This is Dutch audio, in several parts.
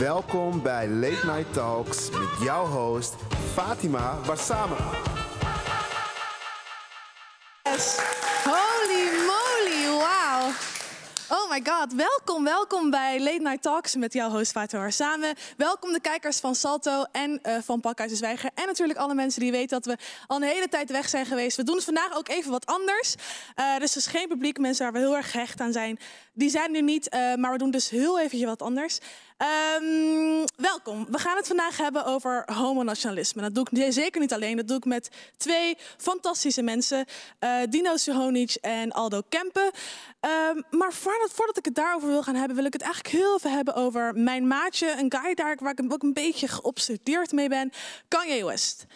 Welkom bij Late Night Talks met jouw host Fatima Warsame. Holy moly, wow. Oh my god, welkom, welkom bij Late Night Talks met jouw host Fatou samen. Welkom de kijkers van Salto en eh, van Pakhuis de Zwijger. En natuurlijk alle mensen die weten dat we al een hele tijd weg zijn geweest. We doen het vandaag ook even wat anders. Uh, dus er is geen publiek, mensen waar we heel erg gehecht aan zijn. Die zijn er niet, uh, maar we doen dus heel eventjes wat anders. Um, welkom. We gaan het vandaag hebben over homonationalisme. Dat doe ik zeker niet alleen. Dat doe ik met twee fantastische mensen. Uh, Dino Suhonic en Aldo Kempen. Um, maar voordat, voordat, ik het daarover wil gaan hebben... wil ik het eigenlijk heel even hebben over mijn maatje. Een guy daar waar ik ook een beetje geobsedeerd mee ben. Kanye West.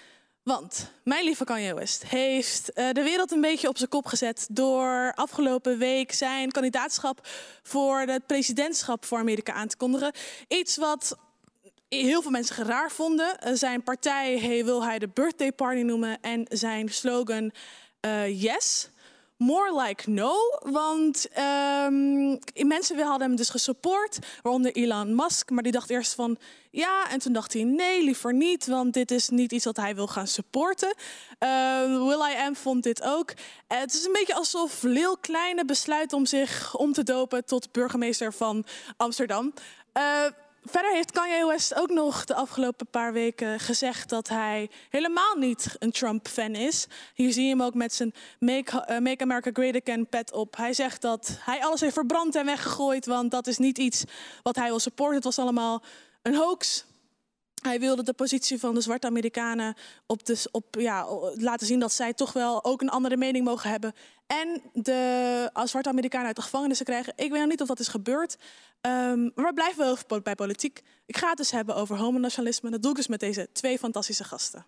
Want mijn lieve Kanye West heeft uh, de wereld een beetje op zijn kop gezet door afgelopen week zijn kandidaatschap voor het presidentschap voor Amerika aan te kondigen. Iets wat heel veel mensen raar vonden. Uh, zijn partij wil hij de birthday party noemen en zijn slogan uh, yes. More like no, want um, mensen hadden hem dus gesupport, waaronder Elon Musk. Maar die dacht eerst van ja, en toen dacht hij nee, liever niet, want dit is niet iets wat hij wil gaan supporten. Uh, Will I Am vond dit ook. Uh, het is een beetje alsof Lil Kleine besluit om zich om te dopen tot burgemeester van Amsterdam. Uh, Verder heeft Kanye West ook nog de afgelopen paar weken gezegd dat hij helemaal niet een Trump-fan is. Hier zie je hem ook met zijn Make, uh, Make, America Great Again pet op. Hij zegt dat hij alles heeft verbrand en weggegooid, want dat is niet iets wat hij wil supporten. Het was allemaal een hoax. Hij wilde de positie van de zwarte Amerikanen op, op ja, laten zien dat zij toch wel ook een andere mening mogen hebben. En de als zwarte Amerikanen uit de gevangenissen krijgen. Ik weet nog niet of dat is gebeurd. Um, maar we blijven wel bij politiek. Ik ga het dus hebben over homonationalisme. Dat doe ik dus met deze twee fantastische gasten.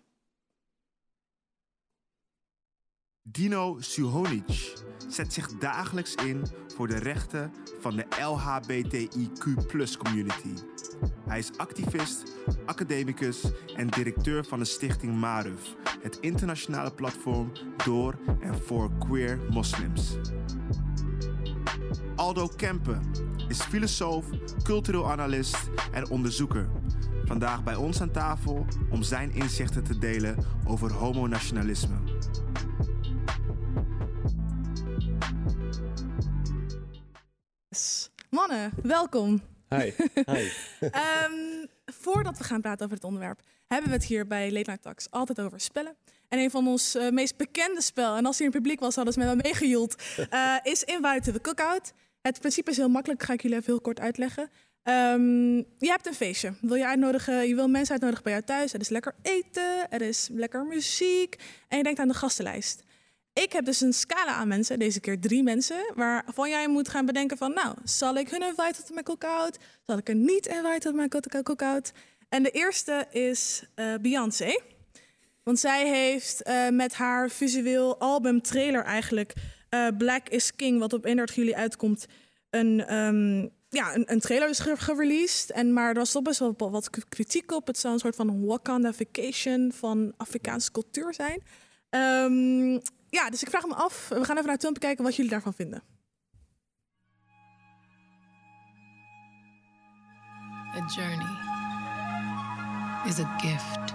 Dino Suhonic zet zich dagelijks in voor de rechten van de LHBTIQ-community. Hij is activist, academicus en directeur van de stichting Maruf, het internationale platform door en voor queer moslims. Aldo Kempen is filosoof, cultureel analist en onderzoeker. Vandaag bij ons aan tafel om zijn inzichten te delen over homonationalisme. Mannen, welkom. Hi. Hi. um, voordat we gaan praten over het onderwerp, hebben we het hier bij Late Night Talks altijd over spellen. En een van ons uh, meest bekende spel, en als in het publiek was, hadden ze met me meegejoeld, uh, is Invite to the Cookout. Het principe is heel makkelijk, ga ik jullie even heel kort uitleggen. Um, je hebt een feestje. Wil je uitnodigen, je wil mensen uitnodigen bij jou thuis. Er is lekker eten, er is lekker muziek. En je denkt aan de gastenlijst. Ik heb dus een scala aan mensen, deze keer drie mensen, waarvan jij moet gaan bedenken van, nou, zal ik hun inviten tot mijn cookout? Zal ik er niet inviten tot mijn cookout? En de eerste is uh, Beyoncé. Want zij heeft uh, met haar visueel album trailer eigenlijk uh, Black is King, wat op 31 juli uitkomt, een, um, ja, een, trailer is gereleased. En, maar er was toch best wel wat kritiek op. Het zou een soort van Wakandification van Afrikaanse cultuur zijn. Um, ja, dus ik vraag me af. We gaan even naar het filmpje kijken wat jullie daarvan vinden. A journey is a gift.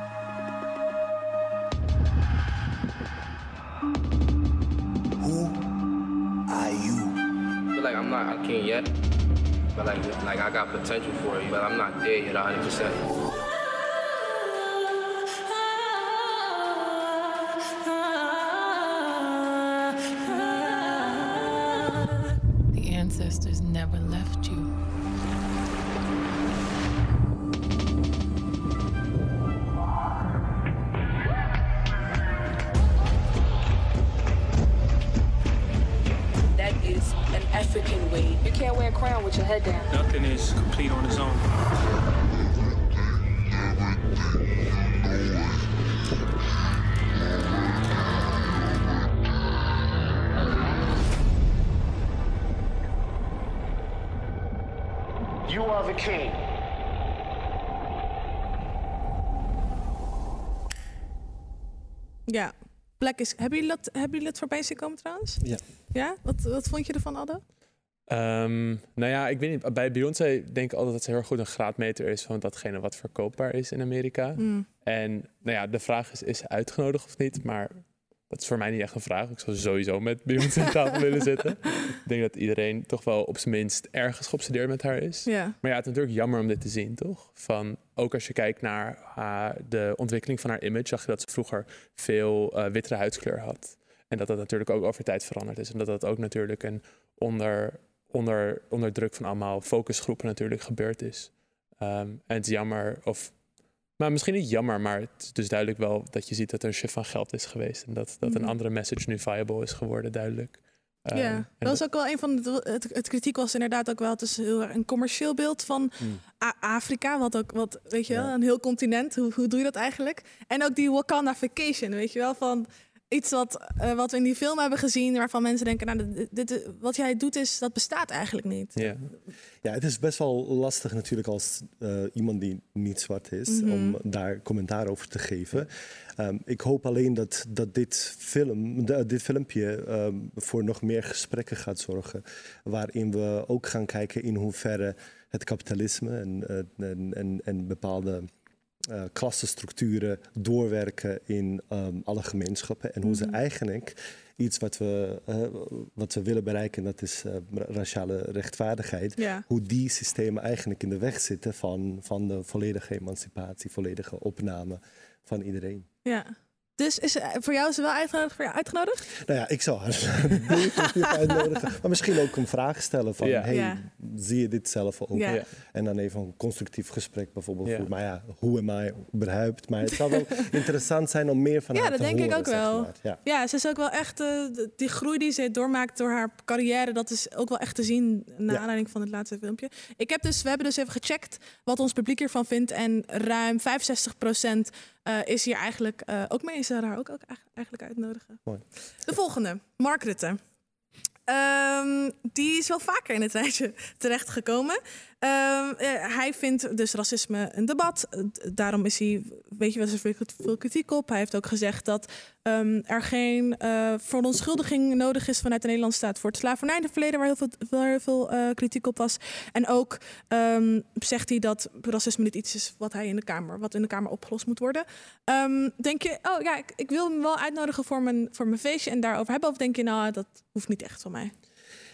Who are you? I feel like I'm not a king yet, but like like I got potential for it, but I'm not there yet 100. Black is. Hebben jullie dat, hebben jullie dat voorbij zien komen trouwens? Ja. Ja? Wat, wat vond je ervan, Adde? Ehm, nou ja, ik weet niet. Bij Beyoncé denk ik altijd dat ze heel erg goed een graadmeter is van datgene wat verkoopbaar is in Amerika. Mm. En nou ja, de vraag is, is ze uitgenodigd of niet? Maar dat is voor mij niet echt een vraag. Ik zou sowieso met Beyoncé aan tafel willen zitten. Ik denk dat iedereen toch wel op zijn minst ergens geobsedeerd met haar is. Maar ja, het is natuurlijk jammer om dit te zien, toch? Van, ook als je kijkt naar haar- de ontwikkeling van haar image, zag je dat ze vroeger veel eh wittere huidskleur had. En dat dat natuurlijk ook over tijd veranderd is. En dat dat ook natuurlijk een onder, onder, onder druk van allemaal focusgroepen natuurlijk gebeurd is. Ehm, en het is jammer, of maar misschien niet jammer, maar het is dus duidelijk wel dat je ziet dat er een shift van geld is geweest. En dat, dat een Mhm. andere message nu viable is geworden, duidelijk. Ja, en dat was ook wel een van de, het, het kritiek was inderdaad ook wel het is heel erg een commercieel beeld van. A- Afrika, wat ook wat weet je wel, Ja. een heel continent. Hoe, hoe doe je dat eigenlijk? En ook die Wakanda Vacation, weet je wel, van iets wat, eh, wat we in die film hebben gezien, waarvan mensen denken, nou, dit, dit- wat jij doet is dat bestaat eigenlijk niet. Ja. Ja, het is best wel lastig natuurlijk als eh, iemand die niet zwart is Mhm. om daar commentaar over te geven. Ehm, ik hoop alleen dat, dat dit, film, de- dit filmpje ehm, voor nog meer gesprekken gaat zorgen. Waarin we ook gaan kijken in hoeverre het kapitalisme en, eh, en, en, en bepaalde eh klassenstructuren doorwerken in ehm, alle gemeenschappen. En hoe ze Mhm. eigenlijk iets wat we, eh, wat we willen bereiken, dat is eh, ra- raciale rechtvaardigheid Ja. hoe die systemen eigenlijk in de weg zitten van, van de volledige emancipatie, volledige opname van iedereen. ja. Dus is, er- voor jou is ze wel uitgenodigd? Voor jou uitgenodigd? Nou ja, ik zou haar uitnodigen. Maar misschien ook een vraag stellen van, Ja. hey, Ja. zie je dit zelf ook? Ja. Ja. En dan even een constructief gesprek bijvoorbeeld Ja. voeren. Maar ja, hoe am I überhaupt? Maar het zou wel interessant zijn om meer van Ja, haar dat te denk ik horen, ook wel. maar. Ja. Ja, ze is ook wel echt, eh, die groei die ze doormaakt door haar carrière, dat is ook wel echt te zien naar Ja. aanleiding van het laatste filmpje. Ik heb dus, we hebben dus even gecheckt wat ons publiek hiervan vindt en ruim 65% eh, is hier eigenlijk ook ook mee. Ze haar ook, ook eigenlijk- eigenlijk uitnodigen. Mooi. De volgende, Mark Rutte. Ehm, die is wel vaker in het rijtje terechtgekomen. Ehm, eh, hij vindt dus racisme een debat. Eh, daarom is hij, weet je, wel, er veel, kritiek op. Hij heeft ook gezegd dat ehm, er geen eh verontschuldiging nodig is vanuit de Nederlandse staat voor het slavernij in het verleden, waar heel veel, heel veel kritiek op was. En ook ehm, zegt hij dat racisme niet iets is wat hij in de Kamer, wat in de Kamer opgelost moet worden. Denk je, oh ja, ik, ik wil hem wel uitnodigen voor mijn, voor mijn feestje en daarover hebben? Of denk je, nou, dat hoeft niet echt van mij?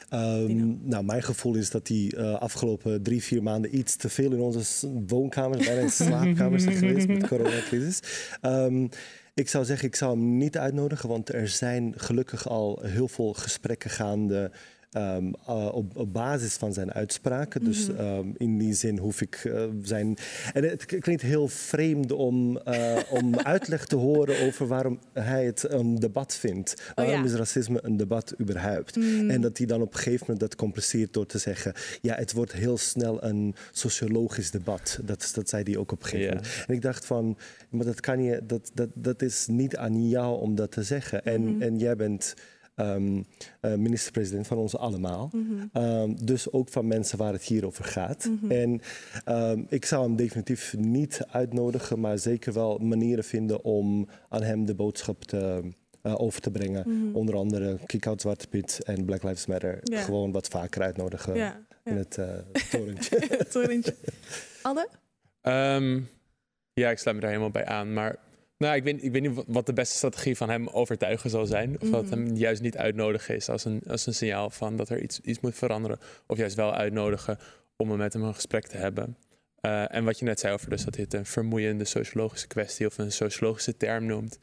Ehm, nou, mijn gevoel is dat die eh, afgelopen drie, vier maanden iets te veel in onze woonkamers, bijna in slaapkamers zijn geweest met de coronacrisis. Ehm, ik zou zeggen, ik zou hem niet uitnodigen, want er zijn gelukkig al heel veel gesprekken gaande. Ehm, eh, op, op basis van zijn uitspraken. Dus ehm, in die zin hoef ik eh, zijn. En het klinkt heel vreemd om, eh, om uitleg te horen over waarom hij het een debat vindt. Waarom ja. is racisme een debat überhaupt? En dat hij dan op een gegeven moment dat compenseert door te zeggen: ja, het wordt heel snel een sociologisch debat. Dat, dat zei hij ook op een gegeven moment. En ik dacht van, maar dat kan je, dat, dat, dat is niet aan jou om dat te zeggen. En, en jij bent ehm, eh, minister-president van ons allemaal. Ehm, dus ook van mensen waar het hier over gaat. En ehm, ik zou hem definitief niet uitnodigen, maar zeker wel manieren vinden om aan hem de boodschap te, eh, over te brengen. Onder andere Kick Out Zwarte Piet en Black Lives Matter. Ja. Gewoon wat vaker uitnodigen Ja, ja. in het eh, torentje. Torentje. Anne? Ehm, ja, ik sluit me daar helemaal bij aan. Maar nou, ik, weet, ik weet niet wat- de beste strategie van hem overtuigen zal zijn. Of dat hem juist niet uitnodigen is als een, als een signaal van dat er iets, iets moet veranderen. Of juist wel uitnodigen om met hem een gesprek te hebben. Eh, en wat je net zei over dus dat dit een vermoeiende sociologische kwestie of een sociologische term noemt.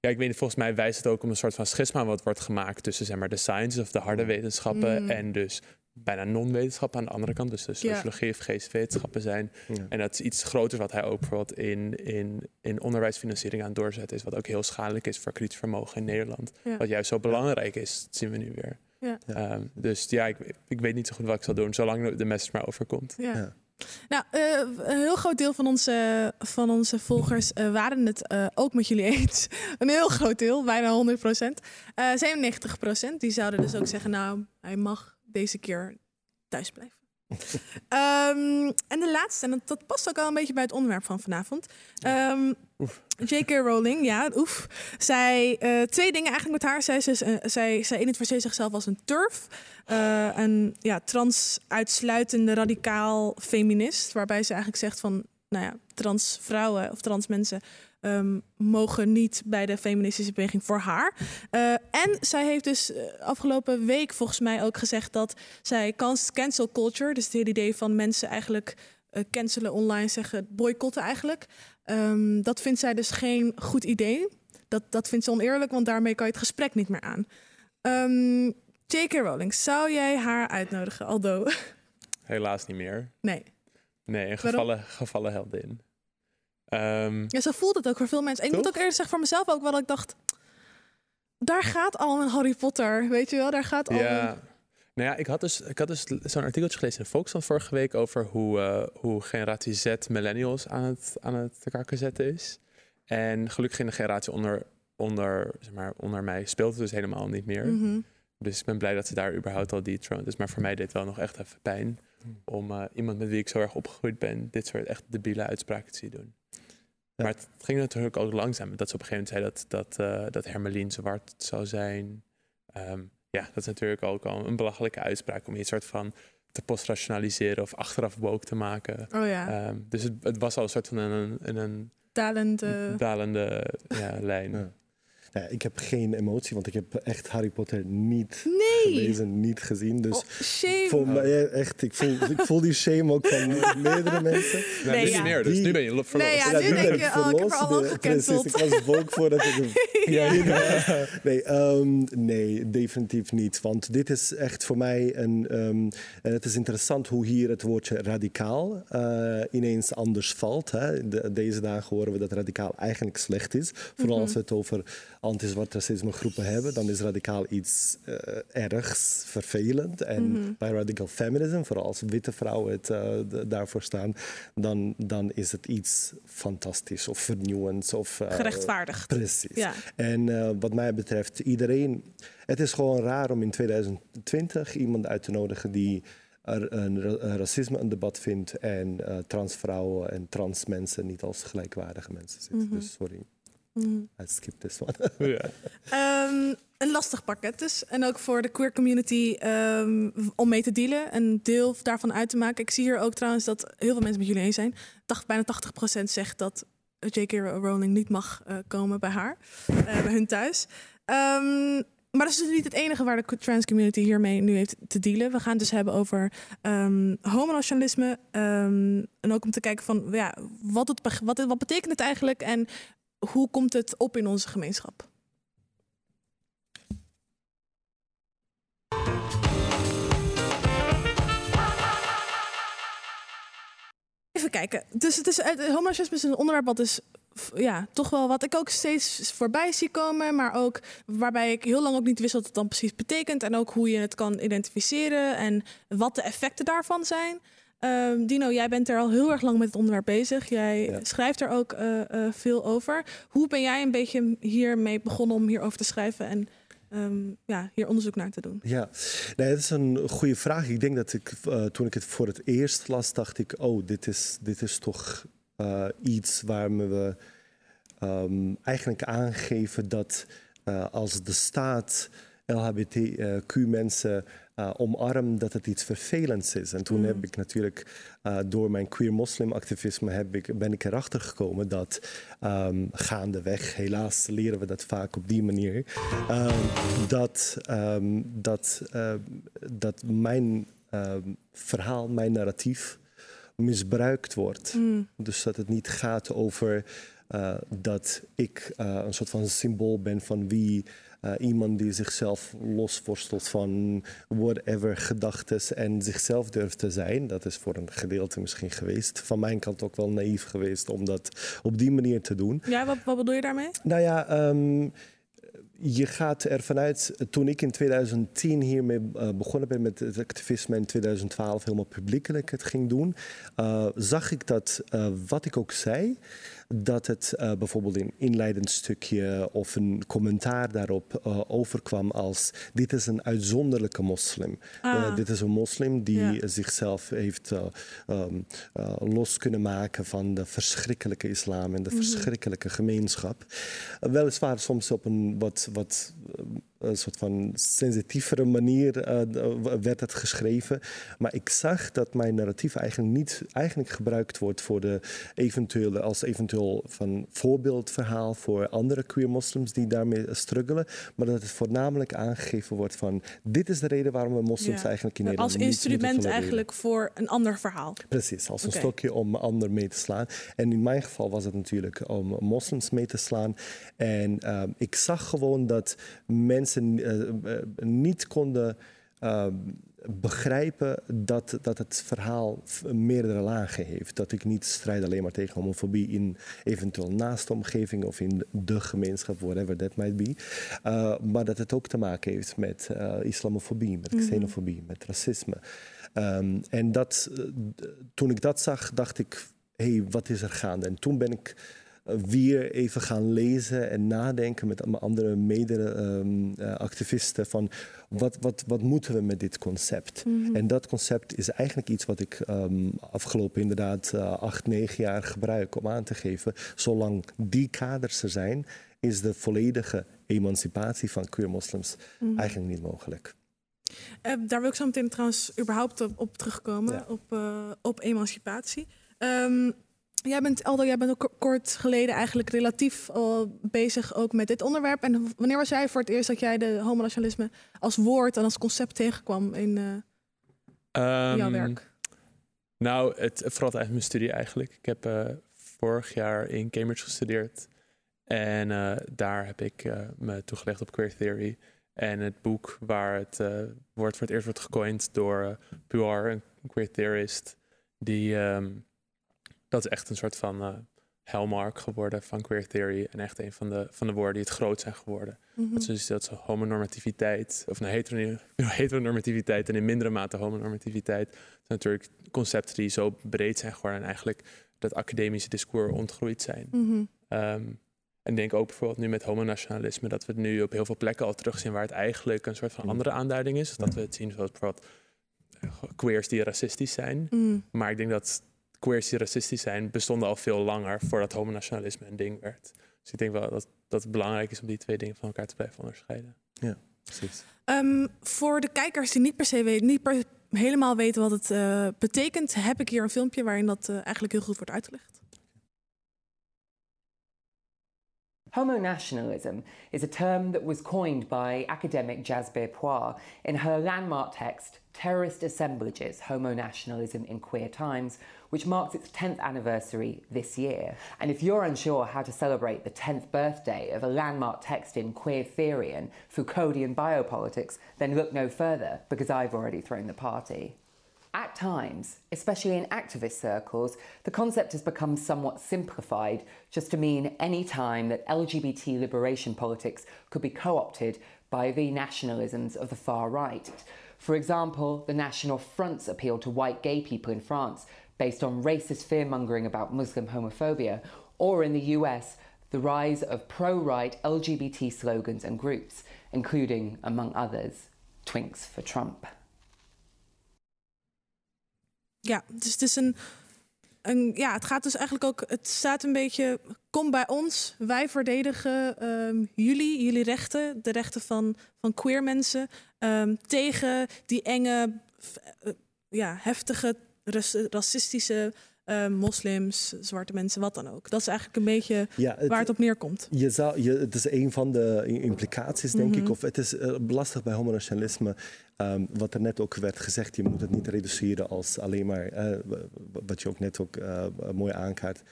Ja, ik weet niet, volgens mij wijst het ook om een soort van schisma wat wordt gemaakt tussen zeg maar, de sciences of de harde wetenschappen Mm. en dus bijna non-wetenschappen aan de andere kant. Dus de Ja. sociologie of geesteswetenschappen zijn. Ja. En dat is iets groter wat hij ook bijvoorbeeld in, in, in onderwijsfinanciering aan het doorzetten is. Wat ook heel schadelijk is voor kritisch vermogen in Nederland. Ja. Wat juist zo belangrijk is, dat zien we nu weer. Ja. Ehm, dus ja, ik, ik weet niet zo goed wat ik zal doen, zolang de message maar overkomt. Ja. Ja. Nou, eh, een heel groot deel van onze, van onze volgers eh, waren het eh, ook met jullie eens. Een heel groot deel, bijna 100 procent. 97 procent, die zouden dus ook zeggen, nou, hij mag deze keer thuis blijven. Ehm, en de laatste, en dat, dat past ook al een beetje bij het onderwerp van vanavond. Ehm, J.K. Rowling, ja, oef. Zij, eh, twee dingen eigenlijk met haar. Zij, zij, zij, zij identificeert zichzelf als een turf. eh, een ja, trans-uitsluitende radicaal feminist. Waarbij ze eigenlijk zegt van, nou ja, trans vrouwen of trans mensen ehm, mogen niet bij de feministische beweging voor haar. Eh, en zij heeft dus eh, afgelopen week volgens mij ook gezegd dat zij cancel culture, dus het hele idee van mensen eigenlijk eh, cancelen online, zeggen boycotten eigenlijk. Ehm, dat vindt zij dus geen goed idee. Dat, dat vindt ze oneerlijk, want daarmee kan je het gesprek niet meer aan. Ehm, J.K. Rowling, zou jij haar uitnodigen, Aldo? Helaas niet meer. Nee. Nee, een gevallen, gevallen heldin. Ehm, Ja, zo voelt het ook voor veel mensen. En ik moet ook eerlijk zeggen voor mezelf ook wel dat ik dacht... Daar gaat al een Harry Potter, weet je wel? Daar gaat al Ja. een... Nou ja, ik had dus, ik had dus zo'n artikeltje gelezen in Volkskrant vorige week over hoe, eh, hoe generatie Z millennials aan het, aan het kakken zetten is. En gelukkig in de generatie onder, onder, zeg maar, onder mij speelt het dus helemaal niet meer. Mhm. Dus ik ben blij dat ze daar überhaupt al dethroned is. Maar voor mij deed het wel nog echt even pijn om eh, iemand met wie ik zo erg opgegroeid ben, dit soort echt debiele uitspraken te zien doen. Maar het ging natuurlijk ook langzaam. Dat ze op een gegeven moment zei dat, dat, eh, dat Hermelien zwart zou zijn. Ehm, ja, dat is natuurlijk ook al een belachelijke uitspraak om je soort van te postrationaliseren of achteraf woke te maken. Oh ja. Ehm, dus het, het was al een soort van een, een, een Dalende... dalende ja, lijn. Ja. Ja, ik heb geen emotie, want ik heb echt Harry Potter niet Nee! gelezen, niet gezien. Dus Oh, shame. voor mij echt, ik voel, ik voel die shame ook van meerdere mensen. Nou, Nee, nu ja. dus nu ben je lo- verlost. Nee, ja, nu nu denk ben je, ik oh, ik heb er al lang gecanceld. Precies, ik was woke voordat ik... Ja. Nee, ehm, nee, definitief niet. Want dit is echt voor mij een. ehm, en het is interessant hoe hier het woordje radicaal eh, ineens anders valt. Hè. De- deze dagen horen we dat radicaal eigenlijk slecht is. Vooral als we het over anti-zwart racisme groepen hebben, dan is radicaal iets eh, ergs, vervelend. En bij radical feminism, vooral als witte vrouwen het, eh, daarvoor staan, dan, dan is het iets fantastisch of vernieuwends. Of, eh, Gerechtvaardigd. Precies. Ja. En wat mij betreft, iedereen. Het is gewoon raar om in 2020 iemand uit te nodigen die een, ra- een racisme een debat vindt en eh transvrouwen en trans mensen niet als gelijkwaardige mensen zitten. Dus sorry. I skip this one. Ehm, een lastig pakket dus. En ook voor de queer community ehm, om mee te dealen. Een deel daarvan uit te maken. Ik zie hier ook trouwens dat heel veel mensen met jullie eens zijn. Dacht, bijna 80% zegt dat J.K. Rowling niet mag eh, komen bij haar. eh, bij hun thuis. Ehm, maar dat is dus niet het enige waar de trans community hiermee nu heeft te dealen. We gaan het dus hebben over um, homonationalisme. ehm, en ook om te kijken van ja, wat, het, wat, wat betekent het eigenlijk en hoe komt het op in onze gemeenschap? Even kijken. Dus het is, het is een onderwerp wat dus f- ja, toch wel wat ik ook steeds voorbij zie komen. Maar ook waarbij ik heel lang ook niet wist wat het dan precies betekent. En ook hoe je het kan identificeren en wat de effecten daarvan zijn. Ehm, Dino, jij bent er al heel erg lang met het onderwerp bezig. Jij Ja. schrijft er ook eh, eh, veel over. Hoe ben jij een beetje hiermee begonnen om hierover te schrijven en ehm, ja, hier onderzoek naar te doen? Ja, nee, dat is een goede vraag. Ik denk dat ik, eh, toen ik het voor het eerst las, dacht ik, oh, dit is, dit is toch iets waar we ehm, eigenlijk aangeven dat als de staat LHBTQ-mensen eh, omarmt, dat het iets vervelends is. En toen heb ik natuurlijk eh, door mijn queer-moslim-activisme heb ik, ben ik erachter gekomen dat ehm, gaandeweg, helaas leren we dat vaak op die manier, ehm, dat, ehm, dat, ehm, dat mijn verhaal, mijn narratief misbruikt wordt. Dus dat het niet gaat over eh, dat ik eh, een soort van symbool ben van wie eh, iemand die zichzelf losworstelt van whatever gedachtes en zichzelf durft te zijn. Dat is voor een gedeelte misschien geweest. Van mijn kant ook wel naïef geweest om dat op die manier te doen. Ja, wat, wat bedoel je daarmee? Nou ja, ehm, je gaat ervan uit, toen ik in 2010 hiermee eh, begonnen ben met het activisme in 2012 helemaal publiekelijk het ging doen, eh, zag ik dat wat ik ook zei, dat het uh, bijvoorbeeld een inleidend stukje of een commentaar daarop uh, overkwam als dit is een uitzonderlijke moslim. Ah. dit is een moslim die ja. zichzelf heeft um, los kunnen maken van de verschrikkelijke islam en de mm -hmm. verschrikkelijke gemeenschap. weliswaar soms op een wat, wat een soort van sensitievere manier uh, werd het geschreven. Maar ik zag dat mijn narratief eigenlijk niet eigenlijk gebruikt wordt voor de eventuele, als eventueel van voorbeeldverhaal voor andere queer moslims die daarmee struggelen. Maar dat het voornamelijk aangegeven wordt van dit is de reden waarom we moslims eigenlijk in Nederland Als instrument eigenlijk voor een ander verhaal. Precies, als een okay. stokje om ander mee te slaan. En in mijn geval was het natuurlijk om moslims mee te slaan. En uh, ik zag gewoon dat mensen mensen uh, niet konden uh, begrijpen dat, dat het verhaal meerdere lagen heeft. Dat ik niet strijd alleen maar tegen homofobie in eventueel naast de omgeving of in de gemeenschap, whatever that might be. Uh, maar dat het ook te maken heeft met islamofobie, met mhm. xenofobie, mm -hmm. met racisme. Um, en dat, toen ik dat zag, dacht ik, hé, hey, wat is er gaande? En toen ben ik weer even gaan lezen en nadenken met andere mede-activisten van wat, wat, wat moeten we met dit concept? Mm -hmm. En dat concept is eigenlijk iets wat ik um, afgelopen inderdaad uh, acht, negen jaar gebruik om aan te geven. Zolang die kaders er zijn, is de volledige emancipatie van queer moslims mm -hmm. eigenlijk niet mogelijk. Uh, daar wil ik zo meteen trouwens überhaupt op, op terugkomen, ja. op, uh, op emancipatie. Um, Jij bent, Aldo, jij bent ook kort geleden eigenlijk relatief al bezig ook met dit onderwerp. En wanneer was jij voor het eerst dat jij de homonationalisme als woord en als concept tegenkwam in, uh, um, jouw werk? Nou, het vooral uit mijn studie eigenlijk. Ik heb uh, vorig jaar in Cambridge gestudeerd. En uh, daar heb ik me toegelegd op queer theory. En het boek waar het woord voor het eerst wordt gecoind door Puar, een queer theorist, die... Um, dat is echt een soort van uh, hallmark geworden van queer theory. En echt een van de, van de woorden die het groot zijn geworden. Mm -hmm. Dat is dat zo homonormativiteit, of nou, heteronormativiteit en in mindere mate homonormativiteit. Dat zijn natuurlijk concepten die zo breed zijn geworden en eigenlijk dat academische discours ontgroeid zijn. Mm -hmm. um, en denk ook bijvoorbeeld nu met homonationalisme, dat we het nu op heel veel plekken al terugzien waar het eigenlijk een soort van andere aanduiding is. Dat we het zien zoals bijvoorbeeld eh, queers die racistisch zijn. Mm. Maar ik denk dat queers die racistisch zijn, bestonden al veel langer voordat homonationalisme een ding werd. Dus ik denk wel dat, dat het belangrijk is om die twee dingen van elkaar te blijven onderscheiden. Ja, precies. Um, voor de kijkers die niet per se weten, niet per, helemaal weten wat het uh, betekent, heb ik hier een filmpje waarin dat uh, eigenlijk heel goed wordt uitgelegd. Homonationalism is a term that was coined by academic Jasbir Puar in her landmark text, Terrorist Assemblages Homonationalism in Queer Times, which marks its 10th anniversary this year. And if you're unsure how to celebrate the 10th birthday of a landmark text in queer theory and Foucauldian biopolitics, then look no further, because I've already thrown the party. At times, especially in activist circles, the concept has become somewhat simplified just to mean any time that LGBT liberation politics could be co opted by the nationalisms of the far right. For example, the National Front's appeal to white gay people in France based on racist fear mongering about Muslim homophobia, or in the US, the rise of pro right LGBT slogans and groups, including, among others, Twinks for Trump. Ja, dus het is een, een. Ja, het gaat dus eigenlijk ook. Het staat een beetje. Kom bij ons. Wij verdedigen um, jullie, jullie rechten. De rechten van, van queer mensen. Um, tegen die enge, uh, ja, heftige racistische uh, moslims, zwarte mensen, wat dan ook. Dat is eigenlijk een beetje ja, het, waar het op neerkomt. Je zou, je, het is een van de implicaties, denk mm -hmm. ik. Of het is uh, lastig bij homonationalisme. Um, wat er net ook werd gezegd, je moet het niet reduceren als alleen maar, uh, wat je ook net ook mooi aankaart.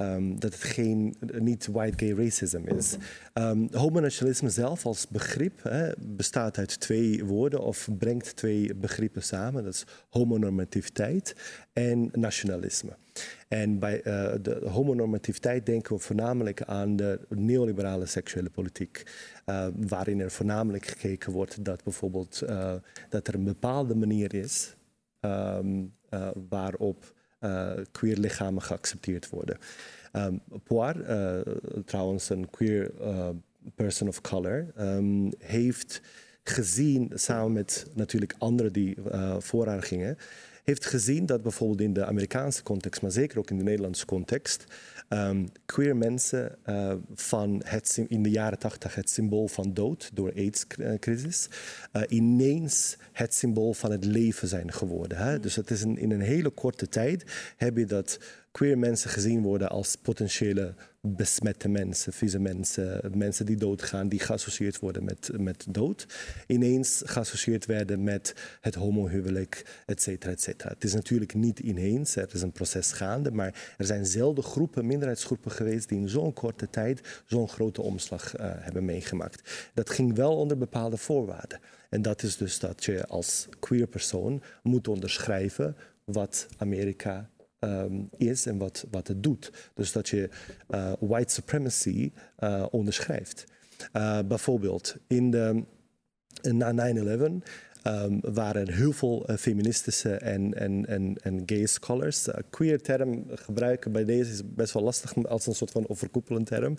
Um, dat het geen, niet white gay racism is. Um, homonationalisme zelf als begrip hè, bestaat uit twee woorden of brengt twee begrippen samen. Dat is homonormativiteit en nationalisme. En bij uh, de homonormativiteit denken we voornamelijk aan de neoliberale seksuele politiek. Uh, waarin er voornamelijk gekeken wordt dat bijvoorbeeld uh, dat er een bepaalde manier is um, waarop eh, queer lichamen geaccepteerd worden. Ehm Poir, eh, trouwens een queer eh, person of color, ehm, heeft gezien, samen met natuurlijk anderen die uh, voor haar gingen, heeft gezien dat bijvoorbeeld in de Amerikaanse context, maar zeker ook in de Nederlandse context, um, queer mensen uh, van het, in de jaren tachtig het symbool van dood door AIDS-crisis, uh, ineens het symbool van het leven zijn geworden. Hè? Dus het is een, in een hele korte tijd heb je dat queer mensen gezien worden als potentiële besmette mensen, vieze mensen, mensen die doodgaan, die geassocieerd worden met, met dood, ineens geassocieerd werden met het homohuwelijk, et cetera, et cetera. Het is natuurlijk niet ineens, er is een proces gaande, maar er zijn zelden groepen, minderheidsgroepen geweest die in zo'n korte tijd zo'n grote omslag uh, hebben meegemaakt. Dat ging wel onder bepaalde voorwaarden. En dat is dus dat je als queer persoon moet onderschrijven wat Amerika um, is en wat, wat het doet. Dus dat je uh, white supremacy uh, onderschrijft. Uh, bijvoorbeeld in de, na 9-11 Um, waren heel veel feministische en, en, en, en gay scholars. Queer term gebruiken bij deze is best wel lastig als een soort van overkoepelend term.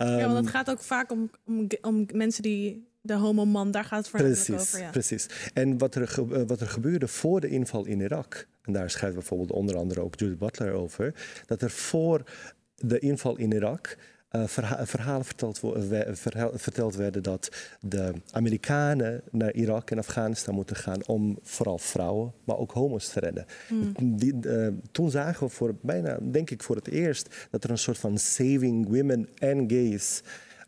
Um, ja, want het gaat ook vaak om, om, om mensen die de homoman, daar gaat het voornamelijk precies, over. Ja. Precies. En wat er, ge- wat er gebeurde voor de inval in Irak, en daar schrijft bijvoorbeeld onder andere ook Judith Butler over, dat er voor de inval in Irak uh, verha verhalen verteld, we verhaal, verteld, werden dat de Amerikanen naar Irak en Afghanistan moeten gaan om vooral vrouwen, maar ook homo's te redden. Mm. Die, uh, toen zagen we voor bijna, denk ik voor het eerst, dat er een soort van saving women and gays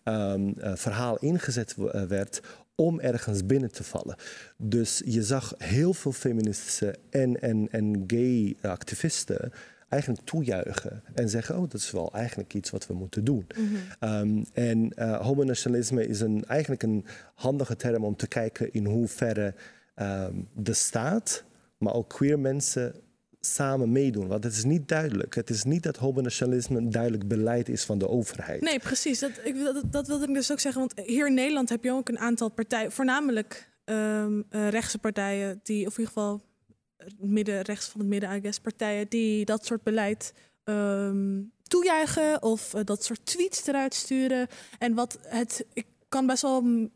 um, uh, verhaal ingezet werd om ergens binnen te vallen. Dus je zag heel veel feministische en, en, en gay activisten eigenlijk toejuichen en zeggen: Oh, dat is wel eigenlijk iets wat we moeten doen. Mm -hmm. um, en uh, homonationalisme is een, eigenlijk een handige term om te kijken in hoeverre um, de staat, maar ook queer mensen samen meedoen. Want het is niet duidelijk. Het is niet dat homonationalisme een duidelijk beleid is van de overheid. Nee, precies. Dat, ik, dat, wilde ik dus ook zeggen. Want hier in Nederland heb je ook een aantal partijen, voornamelijk um, rechtse partijen, die, of in ieder geval midden, rechts van het midden, I partijen die dat soort beleid um, toejuichen of uh, dat soort tweets eruit sturen. En wat het, ik kan best wel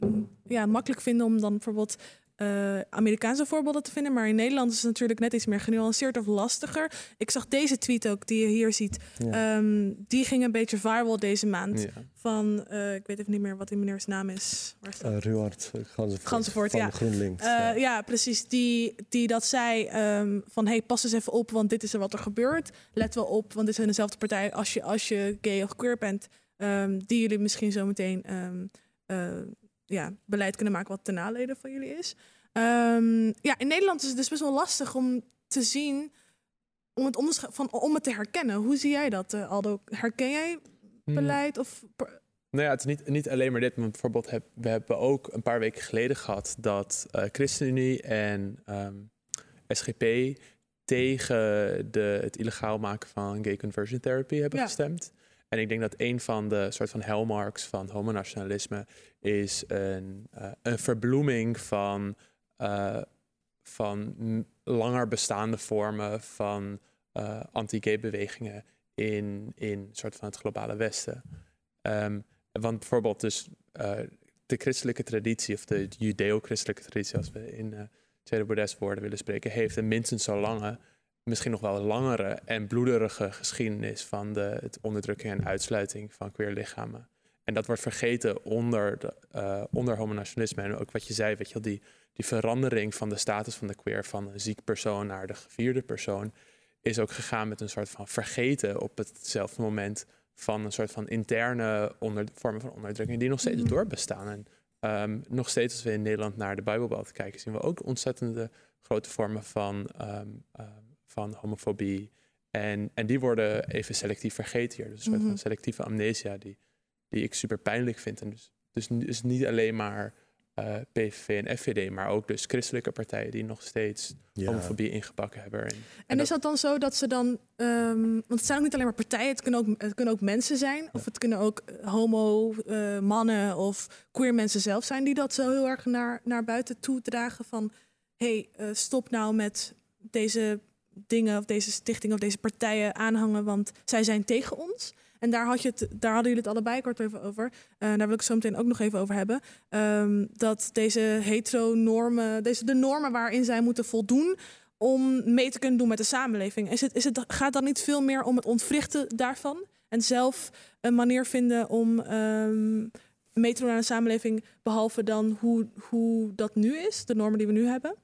ja, makkelijk vinden om dan bijvoorbeeld uh, Amerikaanse voorbeelden te vinden. Maar in Nederland is het natuurlijk net iets meer genuanceerd of lastiger. Ik zag deze tweet ook, die je hier ziet. Ja. Um, die ging een beetje viral deze maand. Ja. Van, uh, ik weet even niet meer wat die meneers naam is. Waar is? Uh, Ruard van ja. GroenLinks. Ja. ja. precies. Die, die dat zei um, van, hey, pas eens even op, want dit is er wat er gebeurt. Let wel op, want dit zijn dezelfde partij als je, als je gay of queer bent. Um, die jullie misschien zo meteen ja, beleid kunnen maken wat ten nalede van jullie is. Um, ja, in Nederland is het dus best wel lastig om te zien, om het, van, om het te herkennen. Hoe zie jij dat, uh, Aldo? Herken jij beleid? Hmm. Of... Nou ja, het is niet, niet alleen maar dit, maar bijvoorbeeld heb, we hebben ook een paar weken geleden gehad dat uh, ChristenUnie en um, SGP tegen de, het illegaal maken van gay conversion therapy hebben ja. gestemd. En ik denk dat een van de soort van hallmarks van homonationalisme is een, uh, een verbloeming van, uh, van langer bestaande vormen van uh, anti-gay bewegingen in, in soort van het globale Westen. Um, want bijvoorbeeld dus de christelijke traditie of de judeo-christelijke traditie, als we in uh, tweede Boeddhist woorden willen spreken, heeft een minstens zo lange misschien nog wel langere en bloederige geschiedenis van de het onderdrukking en uitsluiting van queer lichamen. En dat wordt vergeten onder, de, uh, onder homonationalisme. En ook wat je zei, weet je wel, die, die verandering van de status van de queer van een ziek persoon naar de gevierde persoon, is ook gegaan met een soort van vergeten op hetzelfde moment van een soort van interne onder, vormen van onderdrukking die nog steeds mm-hmm. doorbestaan. En um, nog steeds als we in Nederland naar de Bijbelbelt kijken, zien we ook ontzettende grote vormen van um, um, van homofobie. En, en die worden even selectief vergeten hier. Dus een soort mm -hmm. van selectieve amnesia die, die ik super pijnlijk vind. En dus, dus, dus niet alleen maar uh, PVV en FVD, maar ook dus christelijke partijen die nog steeds ja. homofobie ingebakken hebben. En, en, en is dat dan zo dat ze dan, um, want het zijn ook niet alleen maar partijen, het kunnen ook, het kunnen ook mensen zijn, ja. of het kunnen ook homo uh, mannen of queer mensen zelf zijn die dat zo heel erg naar, naar buiten toe dragen van, hey, uh, stop nou met deze dingen of deze stichtingen of deze partijen aanhangen, want zij zijn tegen ons. En daar, had je het, daar hadden jullie het allebei kort even over. Uh, daar wil ik zo meteen ook nog even over hebben. Um, dat deze hetero-normen, deze, de normen waarin zij moeten voldoen om mee te kunnen doen met de samenleving. Is het, is het, gaat dan niet veel meer om het ontwrichten daarvan? En zelf een manier vinden om um, mee te doen aan de samenleving, behalve dan hoe, hoe dat nu is, de normen die we nu hebben?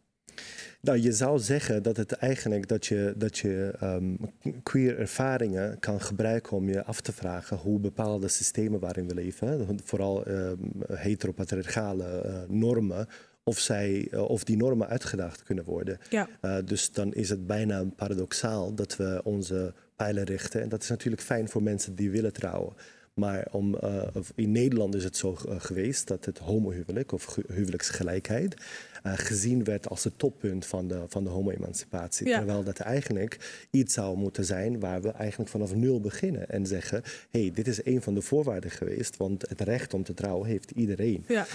Nou, je zou zeggen dat het eigenlijk dat je, dat je um, queer ervaringen kan gebruiken om je af te vragen hoe bepaalde systemen waarin we leven, vooral um, heteropatriarchale uh, normen, of, zij, uh, of die normen uitgedaagd kunnen worden. Ja. Uh, dus dan is het bijna paradoxaal dat we onze pijlen richten. En dat is natuurlijk fijn voor mensen die willen trouwen. Maar om, uh, in Nederland is het zo uh, geweest dat het homohuwelijk of huwelijksgelijkheid uh, gezien werd als het toppunt van de, van de homo-emancipatie. Ja. Terwijl dat eigenlijk iets zou moeten zijn waar we eigenlijk vanaf nul beginnen en zeggen: hé, hey, dit is een van de voorwaarden geweest, want het recht om te trouwen heeft iedereen. Ja.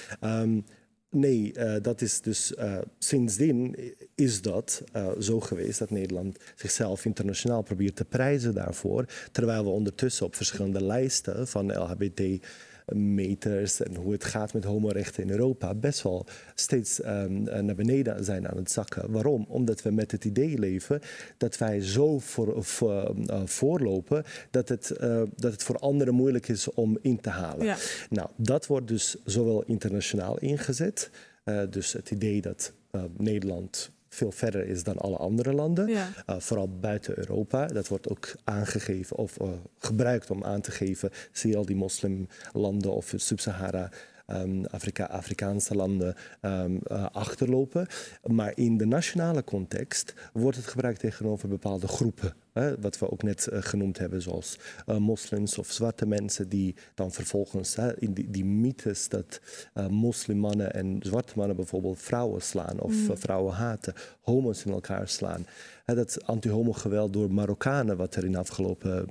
Um, Nee, uh, dat is dus uh, sindsdien is dat uh, zo geweest dat Nederland zichzelf internationaal probeert te prijzen daarvoor, terwijl we ondertussen op verschillende lijsten van LHBT meters en hoe het gaat met homorechten in Europa best wel steeds um, naar beneden zijn aan het zakken. Waarom? Omdat we met het idee leven dat wij zo voor, voor, uh, voorlopen dat het, uh, dat het voor anderen moeilijk is om in te halen. Ja. Nou, dat wordt dus zowel internationaal ingezet. Uh, dus het idee dat Nederland veel verder is dan alle andere landen. Ja. Uh, vooral buiten Europa. Dat wordt ook aangegeven of uh, gebruikt om aan te geven. Zie je al die moslimlanden of Sub-Sahara. Um, Afrika, Afrikaanse landen um, uh, achterlopen. Maar in de nationale context wordt het gebruikt tegenover bepaalde groepen. Hè, wat we ook net uh, genoemd hebben, zoals uh, moslims of zwarte mensen, die dan vervolgens hè, in die, die mythes dat moslimmannen en zwarte mannen bijvoorbeeld vrouwen slaan of mm. vrouwen haten, homo's in elkaar slaan. Hè, dat anti-homo-geweld door Marokkanen, wat er in de afgelopen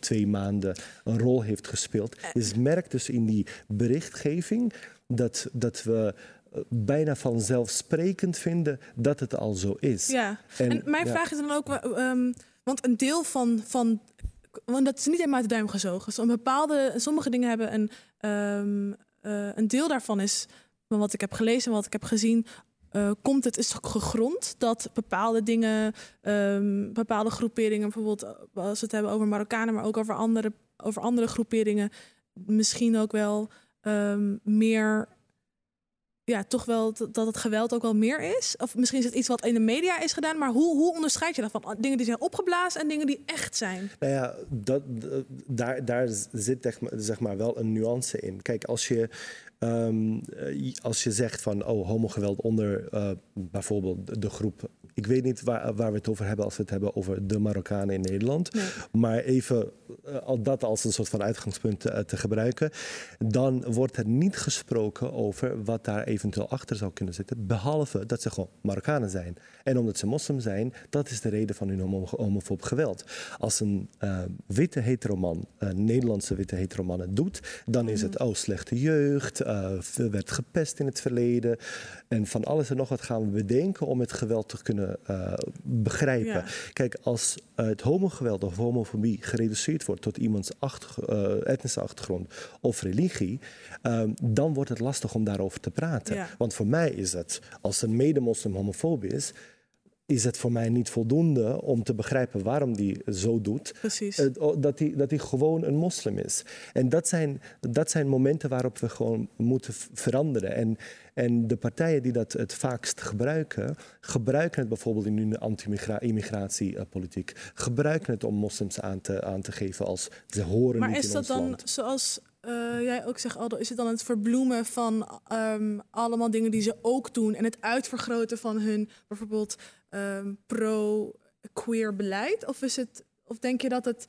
twee maanden een rol heeft gespeeld, is merkt dus in die berichtgeving dat, dat we bijna vanzelfsprekend vinden dat het al zo is. Ja, en, en mijn ja. vraag is dan ook, um, want een deel van, van want dat is niet helemaal uit de duim gezogen. Zo bepaalde, sommige dingen hebben een, um, uh, een deel daarvan is, van wat ik heb gelezen en wat ik heb gezien, uh, komt het is gegrond dat bepaalde dingen, um, bepaalde groeperingen, bijvoorbeeld als we het hebben over Marokkanen, maar ook over andere, over andere groeperingen, misschien ook wel um, meer ja, toch wel dat het geweld ook wel meer is? Of misschien is het iets wat in de media is gedaan, maar hoe, hoe onderscheid je dat van dingen die zijn opgeblazen en dingen die echt zijn? Nou ja, dat, daar, daar zit echt, zeg maar wel een nuance in. Kijk, als je, um, als je zegt van oh, homogeweld onder uh, bijvoorbeeld de groep. Ik weet niet waar, waar we het over hebben als we het hebben over de Marokkanen in Nederland. Nee. Maar even uh, dat als een soort van uitgangspunt te, te gebruiken. Dan wordt er niet gesproken over wat daar eventueel achter zou kunnen zitten. Behalve dat ze gewoon Marokkanen zijn. En omdat ze moslim zijn, dat is de reden van hun homo homofoob geweld. Als een witte heteroman, een Nederlandse witte heteroman het doet, dan is het oh, slechte jeugd, uh, werd gepest in het verleden. En van alles en nog wat gaan we bedenken om het geweld te kunnen uh, begrijpen. Ja. Kijk, als het homogeweld of homofobie gereduceerd wordt tot iemands achter, etnische achtergrond of religie, um, dan wordt het lastig om daarover te praten. Ja. Want voor mij is het, als een medemoslim homofoob is, is het voor mij niet voldoende om te begrijpen waarom die zo doet. Precies. Uh, dat hij dat die gewoon een moslim is. En dat zijn, dat zijn momenten waarop we gewoon moeten veranderen. En, en de partijen die dat het vaakst gebruiken, gebruiken het bijvoorbeeld in hun anti-immigratiepolitiek. Gebruiken het om moslims aan te, aan te geven als ze horen maar niet is in dat ons dan land. zoals uh, jij ook zegt, Aldo, is het dan het verbloemen van um, allemaal dingen die ze ook doen en het uitvergroten van hun bijvoorbeeld um, pro-queer beleid? Of, is het, of denk je dat het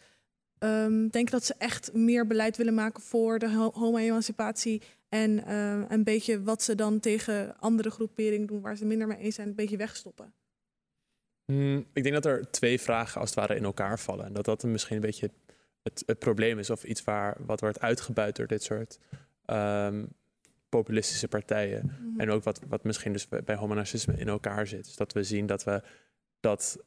um, denk dat ze echt meer beleid willen maken voor de homo-emancipatie en uh, een beetje wat ze dan tegen andere groeperingen doen waar ze minder mee eens zijn, een beetje wegstoppen? Mm, ik denk dat er twee vragen als het ware in elkaar vallen. En dat dat misschien een beetje het, het probleem is. Of iets waar, wat wordt uitgebuit door dit soort populistische partijen. Mm -hmm. En ook wat, wat misschien dus bij homonarchisme in elkaar zit. Dus dat we zien dat we dat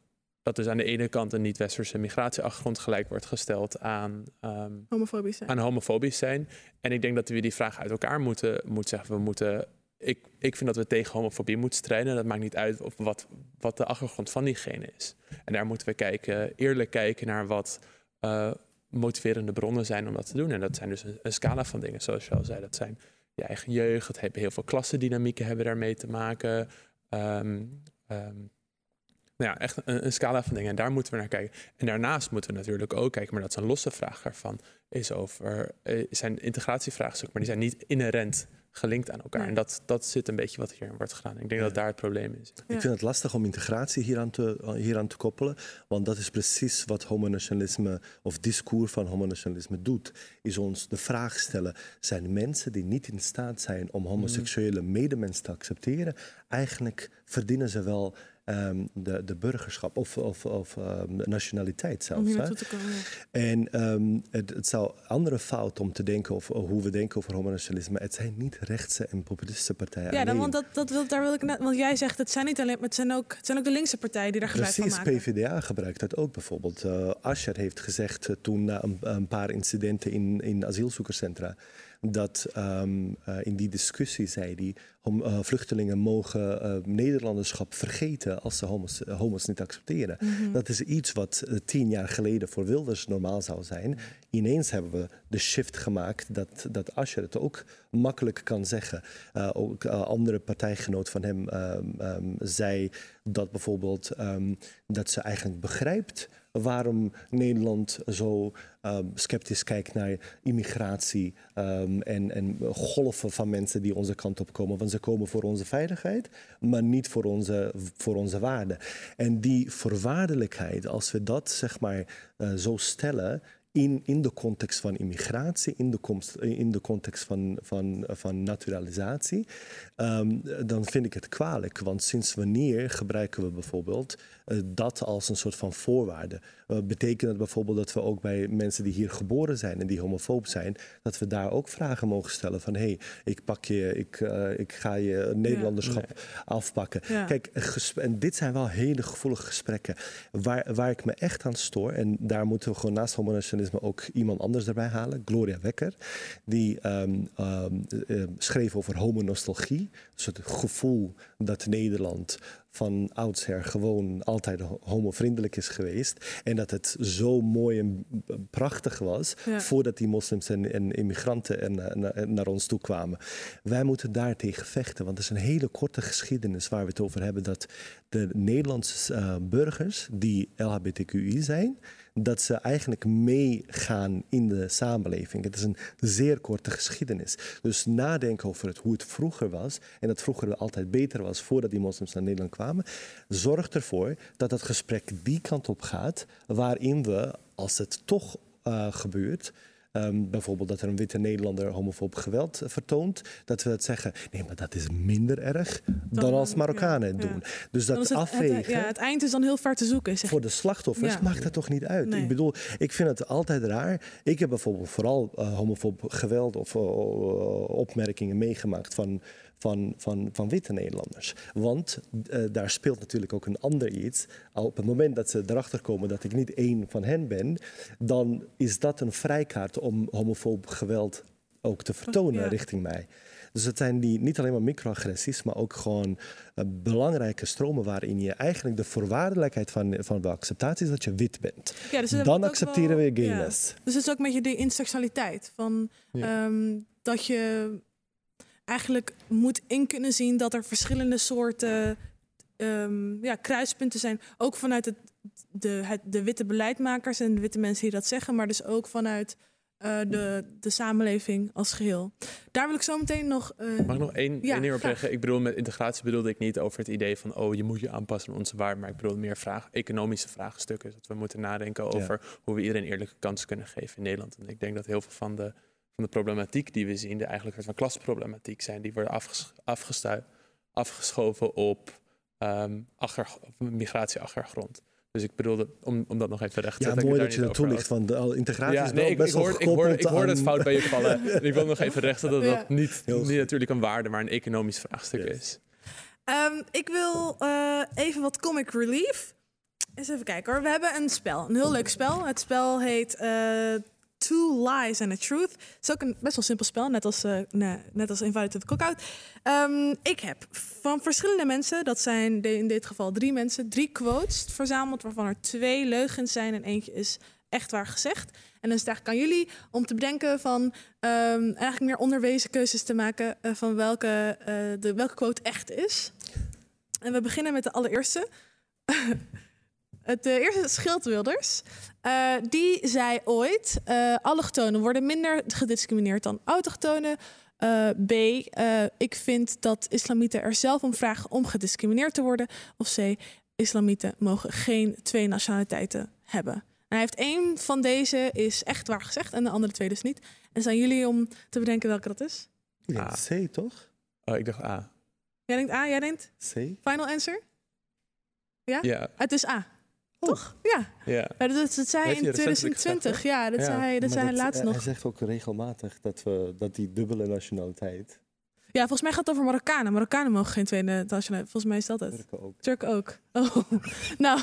dat dus aan de ene kant een niet-westerse migratieachtergrond gelijk wordt gesteld aan, ehm, Homofobisch zijn. aan homofobisch zijn. En ik denk dat we die vraag uit elkaar moeten, moeten zeggen. We moeten, ik, ik vind dat we tegen homofobie moeten strijden. Dat maakt niet uit of wat, wat de achtergrond van diegene is. En daar moeten we kijken, eerlijk kijken naar wat eh, motiverende bronnen zijn om dat te doen. En dat zijn dus een, een scala van dingen, zoals je al zei. Dat zijn je eigen jeugd, hebben heel veel klassendynamieken hebben daarmee te maken. Ehm, nou ja, echt een, een, scala van dingen. En daar moeten we naar kijken. En daarnaast moeten we natuurlijk ook kijken, maar dat is een losse vraag ervan, is over uh, zijn integratievraagstukken, maar die zijn niet inherent gelinkt aan elkaar. En dat, dat zit een beetje wat hierin wordt gedaan. Ik denk dat daar het probleem is. Ik vind het lastig om integratie hieraan te, hieraan te koppelen, want dat is precies wat homonationalisme of discours van homonationalisme doet. Is ons de vraag stellen: zijn mensen die niet in staat zijn om homoseksuele medemens te accepteren, eigenlijk verdienen ze wel um, de, de burgerschap of, of, of um, nationaliteit zelfs. Om hier naartoe te komen. En um, het, het zou andere fout om te denken of hoe we denken over homonationalisme. Het zijn niet rechtse en populistische partijen. Ja, dan, want, dat, dat wil, daar wil ik net, want jij zegt het zijn niet alleen, maar het zijn ook, het zijn ook de linkse partijen die daar gebruik Precies, van maken. PvdA gebruikt dat ook bijvoorbeeld. Uh, Asscher heeft gezegd uh, toen na een, een, paar incidenten in, in asielzoekerscentra dat um, uh, in die discussie zei hij, hom, uh, vluchtelingen mogen uh, Nederlanderschap vergeten als ze homo's, homo's niet accepteren. Mm -hmm. Dat is iets wat tien jaar geleden voor Wilders normaal zou zijn. Ineens hebben we de shift gemaakt dat, dat Asscher het ook makkelijk kan zeggen. ook andere partijgenoot van hem um, zei dat bijvoorbeeld dat ze eigenlijk begrijpt waarom Nederland zo um, sceptisch kijkt naar immigratie um, en, en, golven van mensen die onze kant op komen. Want ze komen voor onze veiligheid, maar niet voor onze, voor onze waarden. En die voorwaardelijkheid, als we dat zeg maar uh, zo stellen, in, in de context van immigratie, in de, komst, in de context van, van, van naturalisatie, um, dan vind ik het kwalijk. Want sinds wanneer gebruiken we bijvoorbeeld uh, dat als een soort van voorwaarde? Uh, betekent het bijvoorbeeld dat we ook bij mensen die hier geboren zijn en die homofoob zijn, dat we daar ook vragen mogen stellen van hé, hey, ik pak je, ik, uh, ik ga je Nederlanderschap Ja. afpakken. Ja. Kijk, en dit zijn wel hele gevoelige gesprekken. Waar, waar ik me echt aan stoor, en daar moeten we gewoon naast homonationalisme ook iemand anders erbij halen, Gloria Wekker, die um, um, uh, schreef over homonostalgie. Dus het gevoel dat Nederland van oudsher gewoon altijd homovriendelijk is geweest. En dat het zo mooi en prachtig was Ja. voordat die moslims en, en immigranten en, en- en naar ons toe kwamen. Wij moeten daartegen vechten, want het is een hele korte geschiedenis waar we het over hebben dat de Nederlandse eh, burgers die LHBTQI zijn, dat ze eigenlijk meegaan in de samenleving. Het is een zeer korte geschiedenis. Dus nadenken over het, hoe het vroeger was en dat vroeger altijd beter was voordat die moslims naar Nederland kwamen, zorgt ervoor dat het gesprek die kant op gaat, waarin we, als het toch uh, gebeurt, Um, bijvoorbeeld dat er een witte Nederlander homofoob geweld uh, vertoont, dat we het zeggen, nee, maar dat is minder erg dan, dan als Marokkanen het ja, doen. ja. Dus dat het, afwegen. Het, ja, het eind is dan heel ver te zoeken. Zeg. Voor de slachtoffers Ja. maakt het toch niet uit. Nee. Ik bedoel, ik vind het altijd raar. Ik heb bijvoorbeeld vooral uh, homofoob geweld of uh, opmerkingen meegemaakt van, van, van, van witte Nederlanders. Want uh, daar speelt natuurlijk ook een ander iets. Op het moment dat ze erachter komen dat ik niet één van hen ben, dan is dat een vrijkaart om homofoob geweld ook te vertonen Ja. richting mij. Dus het zijn die, niet alleen maar microagressies, maar ook gewoon uh, belangrijke stromen waarin je eigenlijk de voorwaardelijkheid van, van de acceptatie is dat je wit bent. Ja, dus Dan accepteren wel- we gayness. Ja. Dus het is ook met je de intersectionaliteit. Van, ehm, dat je eigenlijk moet in kunnen zien dat er verschillende soorten ehm, ja, kruispunten zijn. Ook vanuit het, de, het, de witte beleidmakers en de witte mensen die dat zeggen. Maar dus ook vanuit eh, de, de samenleving als geheel. Daar wil ik zo meteen nog... eh, Mag ik nog één, Ja, één ding op zeggen? Ik bedoel, met integratie bedoelde ik niet over het idee van... oh, je moet je aanpassen aan onze waarden. Maar ik bedoel meer vraag, economische vraagstukken. Dat we moeten nadenken over hoe we iedereen eerlijke kansen kunnen geven in Nederland. En ik denk dat heel veel van de, van de problematiek die we zien... de eigenlijk van klasproblematiek zijn... die worden afges, afgestu- afgeschoven op ehm achter, op migratieachtergrond. Dus ik bedoelde, om, om dat nog even recht te Ja, zetten... mooi ik dat je dat toelicht, want de integratie is Ja, wel nee, ik, best ik, aan- fout bij je vallen. En ik wil nog even rechten dat Ja. dat niet, niet natuurlijk een waarde, maar een economisch vraagstuk Yes. is. Ehm, ik wil eh, even wat comic relief. Eens even kijken hoor. We hebben een spel, een heel leuk spel. Het spel heet eh, Two Lies and a Truth. Het is ook een best wel simpel spel, net als, nee, net als Invited to the Cookout. Ehm, ik heb van verschillende mensen, dat zijn in dit geval drie mensen, drie quotes verzameld, waarvan er twee leugens zijn en eentje is echt waar gezegd. En dan is het eigenlijk aan jullie om te bedenken van ehm, eigenlijk meer onderwezen keuzes te maken eh, van welke, eh, de, welke quote echt is. En we beginnen met de allereerste. Het eerste is Schild Eh, die zei ooit: eh allochtonen worden minder gediscrimineerd dan autochtonen. Eh, B. eh, ik vind dat islamieten er zelf om vragen om gediscrimineerd te worden. Of C. Islamieten mogen geen twee nationaliteiten hebben. En hij heeft één van deze is echt waar gezegd en de andere twee dus niet. En zijn jullie om te bedenken welke dat is? Denk C, toch? Oh, ik dacht A. Jij denkt A, jij denkt C? final answer? Ja? Ja. Het is A. Toch? Ja. Ja. Ja, dat, dat zei hij in hij recentelijk 2020. gezegd, ja, dat zei hij, dat Maar zei hij laatst hij nog. zegt ook regelmatig dat, we, dat die dubbele nationaliteit. Ja, volgens mij gaat het over Marokkanen. Marokkanen mogen geen tweede nationaliteit. Volgens mij is dat het. Turken ook. Turken ook. Oh. nou,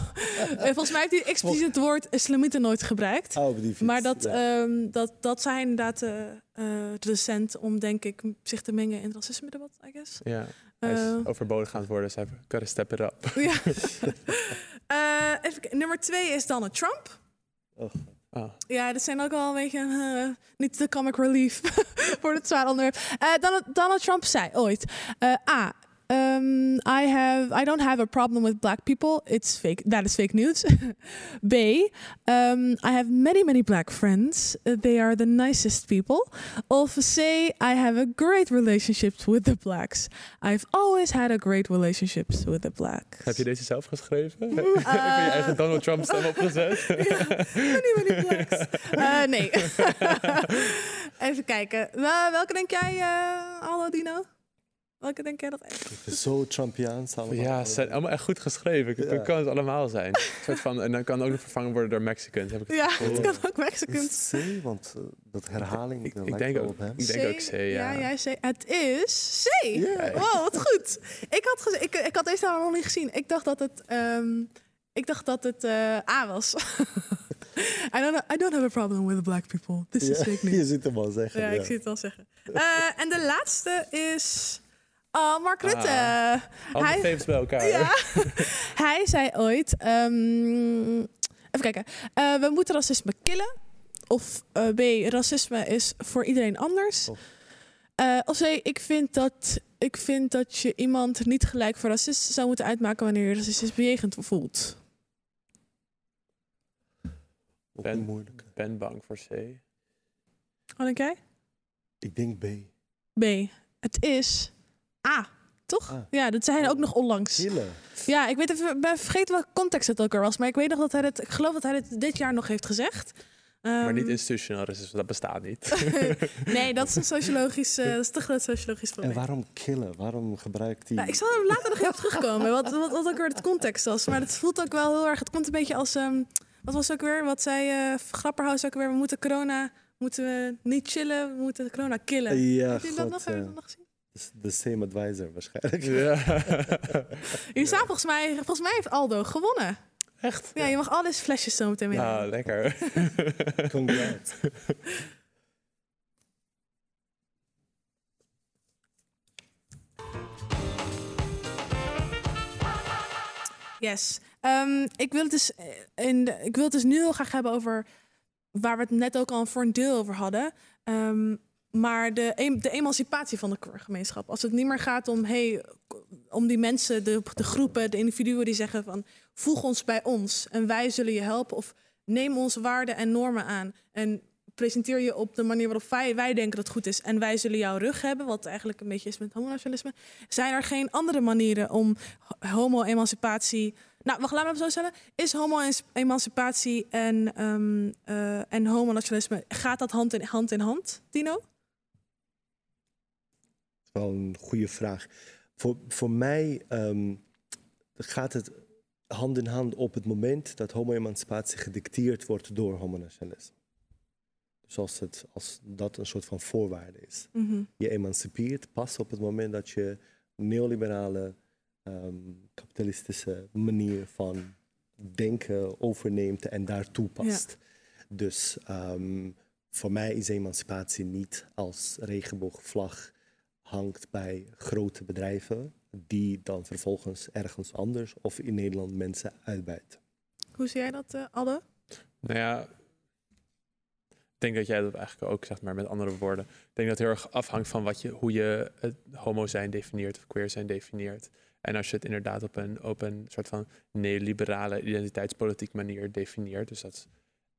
eh, volgens mij heeft hij expliciet het woord islamieten nooit gebruikt. Oh, die fiets, maar dat, ja. ehm, dat, dat zijn inderdaad eh, eh, recent om, denk ik, zich te mengen in het racisme-debat, I guess. Ja. Hij is overbodig aan het worden, dus hij heeft gotta step it up. Ja. Eh, even, nummer twee is Donald Trump. Ah. Ja, dat zijn ook wel een beetje eh, niet de comic relief voor het zwaar onderwerp. Eh, Donald, Donald Trump zei ooit: eh, A. Um, I have I don't have a problem with black people. It's fake. That is fake news. B. Um, I have many many black friends. Uh, they are the nicest people. Of C. I have a great relationships with the blacks. I've always had a great relationships with the blacks. Heb je deze zelf geschreven? Heb je je eigen Donald Trump stem opgezet? Many many blacks. Eh, nee. Even kijken. Wel- welke denk jij, eh Allo Dino? Welke denk jij dat echt? Zo Trumpiaans allemaal. Ja, ze zijn allemaal echt goed geschreven. Ja. Dat kan het allemaal zijn. Een soort van, en dan kan het ook nog vervangen worden door Mexicans. Heb ik het Ja, gevoel. het kan ook Mexicans. Is C? Want eh, dat herhaling dat ik lijkt denk wel ook- op hem. ik denk ook C, ja. jij zei het is C. Wow, wat goed. Ik had, ik, ik had deze nou nog niet gezien. Ik dacht dat het, ehm, ik dacht dat het eh, A was. I, don't, I don't have a problem with black people. This is Ja, fake news. je ziet hem al zeggen. Ja, ik zie het wel zeggen. Eh, en de laatste is... Oh, Mark Rutte. Ah, Alle Hij- favorites bij elkaar. Ja. Hij zei ooit... ehm, even kijken. Eh, we moeten racisme killen. Of eh, B, racisme is voor iedereen anders. Eh, of C, ik vind, dat, ik vind dat je iemand niet gelijk voor racist zou moeten uitmaken... wanneer je racistisch bejegend voelt. Ben, ben bang voor C. Wat denk jij? Ik denk B. B, het is A. Toch? Ja, dat zei hij ook nog onlangs. Killen. Ja, ik weet even, ik ben vergeten welke context het ook er was. Maar ik weet nog dat hij het, ik geloof dat hij het dit jaar nog heeft gezegd. maar Ehm, niet institutioneel racisme, dat bestaat niet. nee, dat is een sociologisch, eh, dat is te groot sociologisch En probleem. waarom killen? Waarom gebruikt hij... Ja, ik zal er later nog even op terugkomen, wat, wat, wat ook weer het context was. Maar het voelt ook wel heel erg, het komt een beetje als, ehm, wat was ook weer, wat zei eh Grapperhaus ook weer, we moeten corona, moeten we niet chillen, we moeten corona killen. Ja, Heb je dat god, nog, ja. nog gezien? The same advisor waarschijnlijk. Jullie staan volgens mij, volgens mij heeft Aldo gewonnen. Echt? Ja, je mag al deze flesjes zo meteen meenemen. Nou, lekker. Congrats. Yes. Ehm, ik, wil het dus, eh, in de, ik wil het dus nu heel graag hebben over waar we het net ook al voor een deel over hadden. Ehm, maar de, de emancipatie van de gemeenschap. Als het niet meer gaat om, hey, om die mensen, de, de groepen, de individuen die zeggen van voeg ons bij ons en wij zullen je helpen. Of neem onze waarden en normen aan. En presenteer je op de manier waarop wij, wij denken dat het goed is. En wij zullen jouw rug hebben, wat eigenlijk een beetje is met homonationalisme. Zijn er geen andere manieren om ho- homo-emancipatie... Nou, wacht, laat me zo stellen. Is homo-emancipatie en, ehm eh en homonationalisme... gaat dat hand in hand, in hand Dino? Wel een goede vraag. Voor, voor mij ehm, gaat het hand in hand op het moment dat homo-emancipatie gedicteerd wordt door homonationalisme. Dus als, het, als dat een soort van voorwaarde is. Mhm. Je emancipeert pas op het moment dat je neoliberale, ehm, kapitalistische manier van denken overneemt en daar toepast. Dus ehm, voor mij is emancipatie niet als regenboogvlag hangt bij grote bedrijven die dan vervolgens ergens anders of in Nederland mensen uitbuiten. Hoe zie jij dat, uh, Adde? Nou ja, ik denk dat jij dat eigenlijk ook zegt, maar met andere woorden. Ik denk dat het heel erg afhangt van wat je, hoe je het homo zijn definieert of queer zijn definieert. En als je het inderdaad op een, op een soort van neoliberale identiteitspolitiek manier definieert, dus dat is,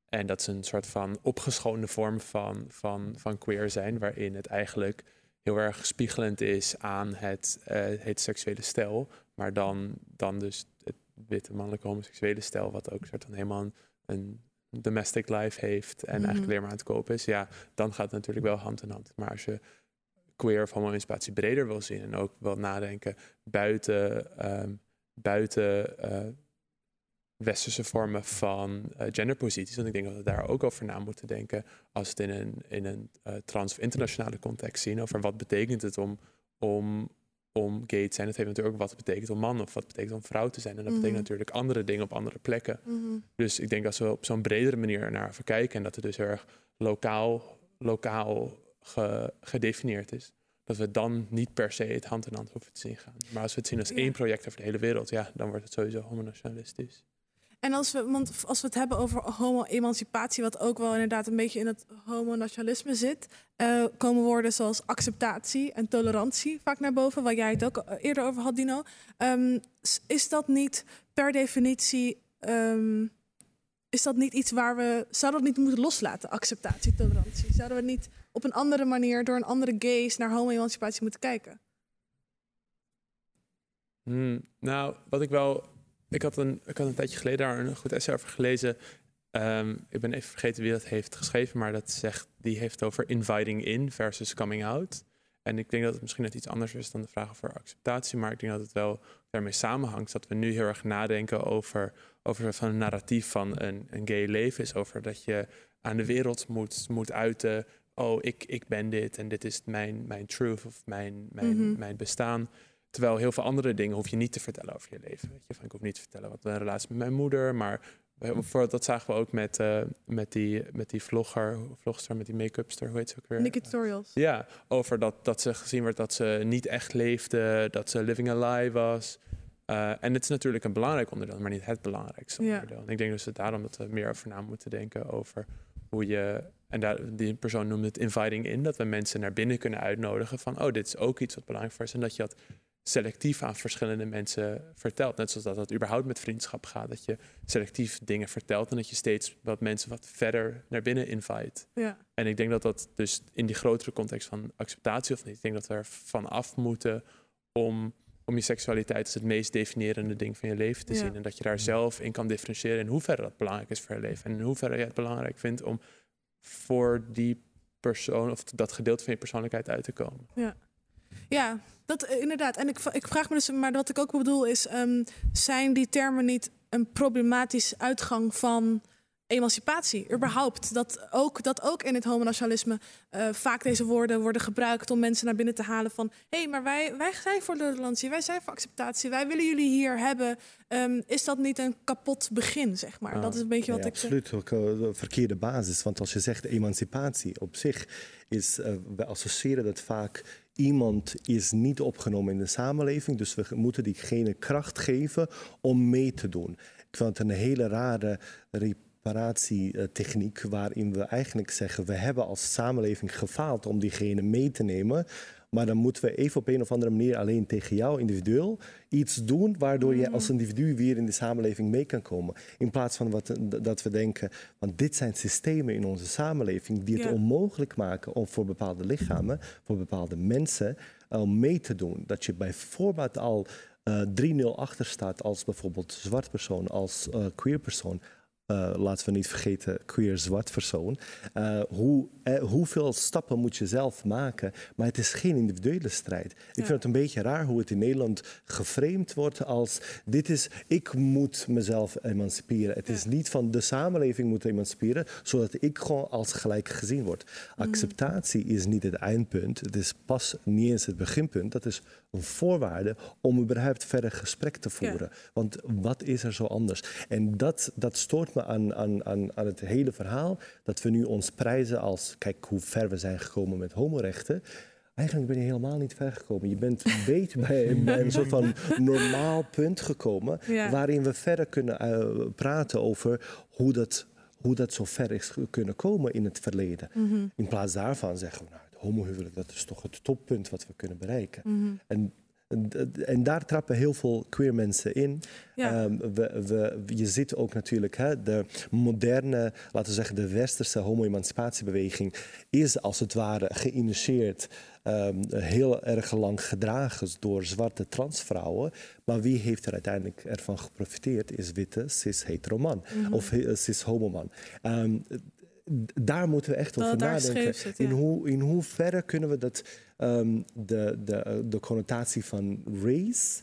en dat is een soort van opgeschoonde vorm van, van, van queer zijn, waarin het eigenlijk heel erg spiegelend is aan het uh, heteroseksuele stel, maar dan, dan dus het witte mannelijke homoseksuele stel, wat ook soort van helemaal een, een domestic life heeft en eigenlijk Mhm. alleen maar aan het kopen is, ja, dan gaat het natuurlijk wel hand in hand. Maar als je queer of homo-emancipatie breder wil zien en ook wil nadenken buiten, ehm, buiten eh, westerse vormen van eh, genderposities, want ik denk dat we daar ook over na moeten denken als we het in een, in een eh, trans- of internationale context zien, over wat betekent het om, om, om gay te zijn. Dat heeft natuurlijk ook wat het betekent om man of wat het betekent om vrouw te zijn. En dat Mhm. betekent natuurlijk andere dingen op andere plekken. Mhm. Dus ik denk als we op zo'n bredere manier naar even kijken en dat het dus heel erg lokaal, lokaal ge- gedefinieerd is, dat we dan niet per se het hand in hand hoeven te zien gaan. Maar als we het zien als Ja. één project over de hele wereld, ja, dan wordt het sowieso homonationalistisch. En als we, want als we het hebben over homo-emancipatie, wat ook wel inderdaad een beetje in het homonationalisme zit, eh, komen woorden zoals acceptatie en tolerantie vaak naar boven, waar jij het ook eh, eerder over had, Dino. Ehm, is dat niet per definitie, ehm, is dat niet iets waar we, zouden we het niet moeten loslaten, acceptatie, tolerantie? Zouden we niet op een andere manier, door een andere gaze, naar homo-emancipatie moeten kijken? Hmm, nou, wat ik wel. Ik had, een, ik had een tijdje geleden daar een goed essay over gelezen. Ehm, ik ben even vergeten wie dat heeft geschreven, maar dat zegt, die heeft over inviting in versus coming out. En ik denk dat het misschien net iets anders is dan de vraag over acceptatie, maar ik denk dat het wel daarmee samenhangt dat we nu heel erg nadenken over, over van een narratief van een, een gay leven is over dat je aan de wereld moet, moet uiten, oh ik, ik ben dit en dit is mijn, mijn truth of mijn, mijn, Mhm. mijn bestaan. Terwijl heel veel andere dingen hoef je niet te vertellen over je leven. Weet je? Van, ik hoef niet te vertellen wat mijn relatie met mijn moeder. Maar we- bijvoorbeeld, dat zagen we ook met, eh, met, die, met die vlogger, vlogster, met die make-upster, hoe heet ze ook weer? Nicky Tutorials. Ja, over dat, dat ze gezien werd dat ze niet echt leefde, dat ze living a lie was. Eh, en het is natuurlijk een belangrijk onderdeel, maar niet het belangrijkste Ja. onderdeel. En ik denk dus dat daarom dat we meer over na moeten denken over hoe je... En daar, die persoon noemde het inviting in, dat we mensen naar binnen kunnen uitnodigen van... oh, dit is ook iets wat belangrijk voor is. En dat je dat selectief aan verschillende mensen vertelt. Net zoals dat dat überhaupt met vriendschap gaat. Dat je selectief dingen vertelt en dat je steeds wat mensen wat verder naar binnen invite. Ja. En ik denk dat dat dus in die grotere context van acceptatie of niet, ik denk dat we er van af moeten om, om je seksualiteit als het meest definiërende ding van je leven te Ja. zien. En dat je daar zelf in kan differentiëren in hoeverre dat belangrijk is voor je leven. En in hoeverre je het belangrijk vindt om voor die persoon of dat gedeelte van je persoonlijkheid uit te komen. Ja, ja dat eh, inderdaad. En ik, ik vraag me dus, maar wat ik ook bedoel is, ehm, zijn die termen niet een problematisch uitgang van emancipatie? Überhaupt. Dat ook, dat ook in het homonationalisme eh, vaak deze woorden worden gebruikt om mensen naar binnen te halen van hé, hey, maar wij, wij zijn voor tolerantie, wij zijn voor acceptatie, wij willen jullie hier hebben. Ehm, is dat niet een kapot begin, zeg maar? dat is een beetje wat ja, ik... eh, Absoluut, ook verkeerde basis. Want als je zegt emancipatie op zich, is, eh, we associëren dat vaak iemand is niet opgenomen in de samenleving. Dus we moeten diegene kracht geven om mee te doen. Ik vind het een hele rare reparatietechniek waarin we eigenlijk zeggen, we hebben als samenleving gefaald om diegene mee te nemen. Maar dan moeten we even op een of andere manier alleen tegen jou individueel iets doen waardoor je als individu weer in de samenleving mee kan komen. In plaats van wat, dat we denken, want dit zijn systemen in onze samenleving die het Ja. onmogelijk maken om voor bepaalde lichamen, voor bepaalde mensen, om mee te doen. Dat je bijvoorbeeld al eh 3-0 achter staat als bijvoorbeeld zwart persoon, als eh, queer persoon uh, laten we niet vergeten, queer zwart persoon. Uh, hoe, uh, hoeveel stappen moet je zelf maken? Maar het is geen individuele strijd. Ik vind het een beetje raar hoe het in Nederland geframed wordt als dit is, ik moet mezelf emanciperen. Het is niet van de samenleving moet emanciperen, zodat ik gewoon als gelijk gezien word. Mm. Acceptatie is niet het eindpunt, het is pas niet eens het beginpunt. Dat is een voorwaarde om überhaupt verder gesprek te voeren. Want wat is er zo anders? En dat, dat stoort aan, aan, aan, aan het hele verhaal. Dat we nu ons prijzen als, kijk hoe ver we zijn gekomen met homorechten. Eigenlijk ben je helemaal niet ver gekomen. Je bent een beetje bij, bij, een soort van normaal punt gekomen. Waarin we verder kunnen uh, praten over hoe dat, hoe dat zo ver is kunnen komen in het verleden. Mm -hmm. In plaats daarvan zeggen we, nou, het homohuwelijk, dat is toch het toppunt wat we kunnen bereiken. Mm -hmm. En en daar trappen heel veel queer mensen in. Ja. Um, we, we, je ziet ook natuurlijk hè, de moderne, laten we zeggen, de westerse homo-emancipatiebeweging is als het ware geïnitieerd, um, heel erg lang gedragen door zwarte transvrouwen. Maar wie heeft er uiteindelijk ervan geprofiteerd is witte cis-hetero man mm -hmm. of cis-homo man. Um, daar moeten we echt over nadenken. Het, ja. in, hoe, in hoeverre kunnen we dat, um, de, de, de connotatie van race.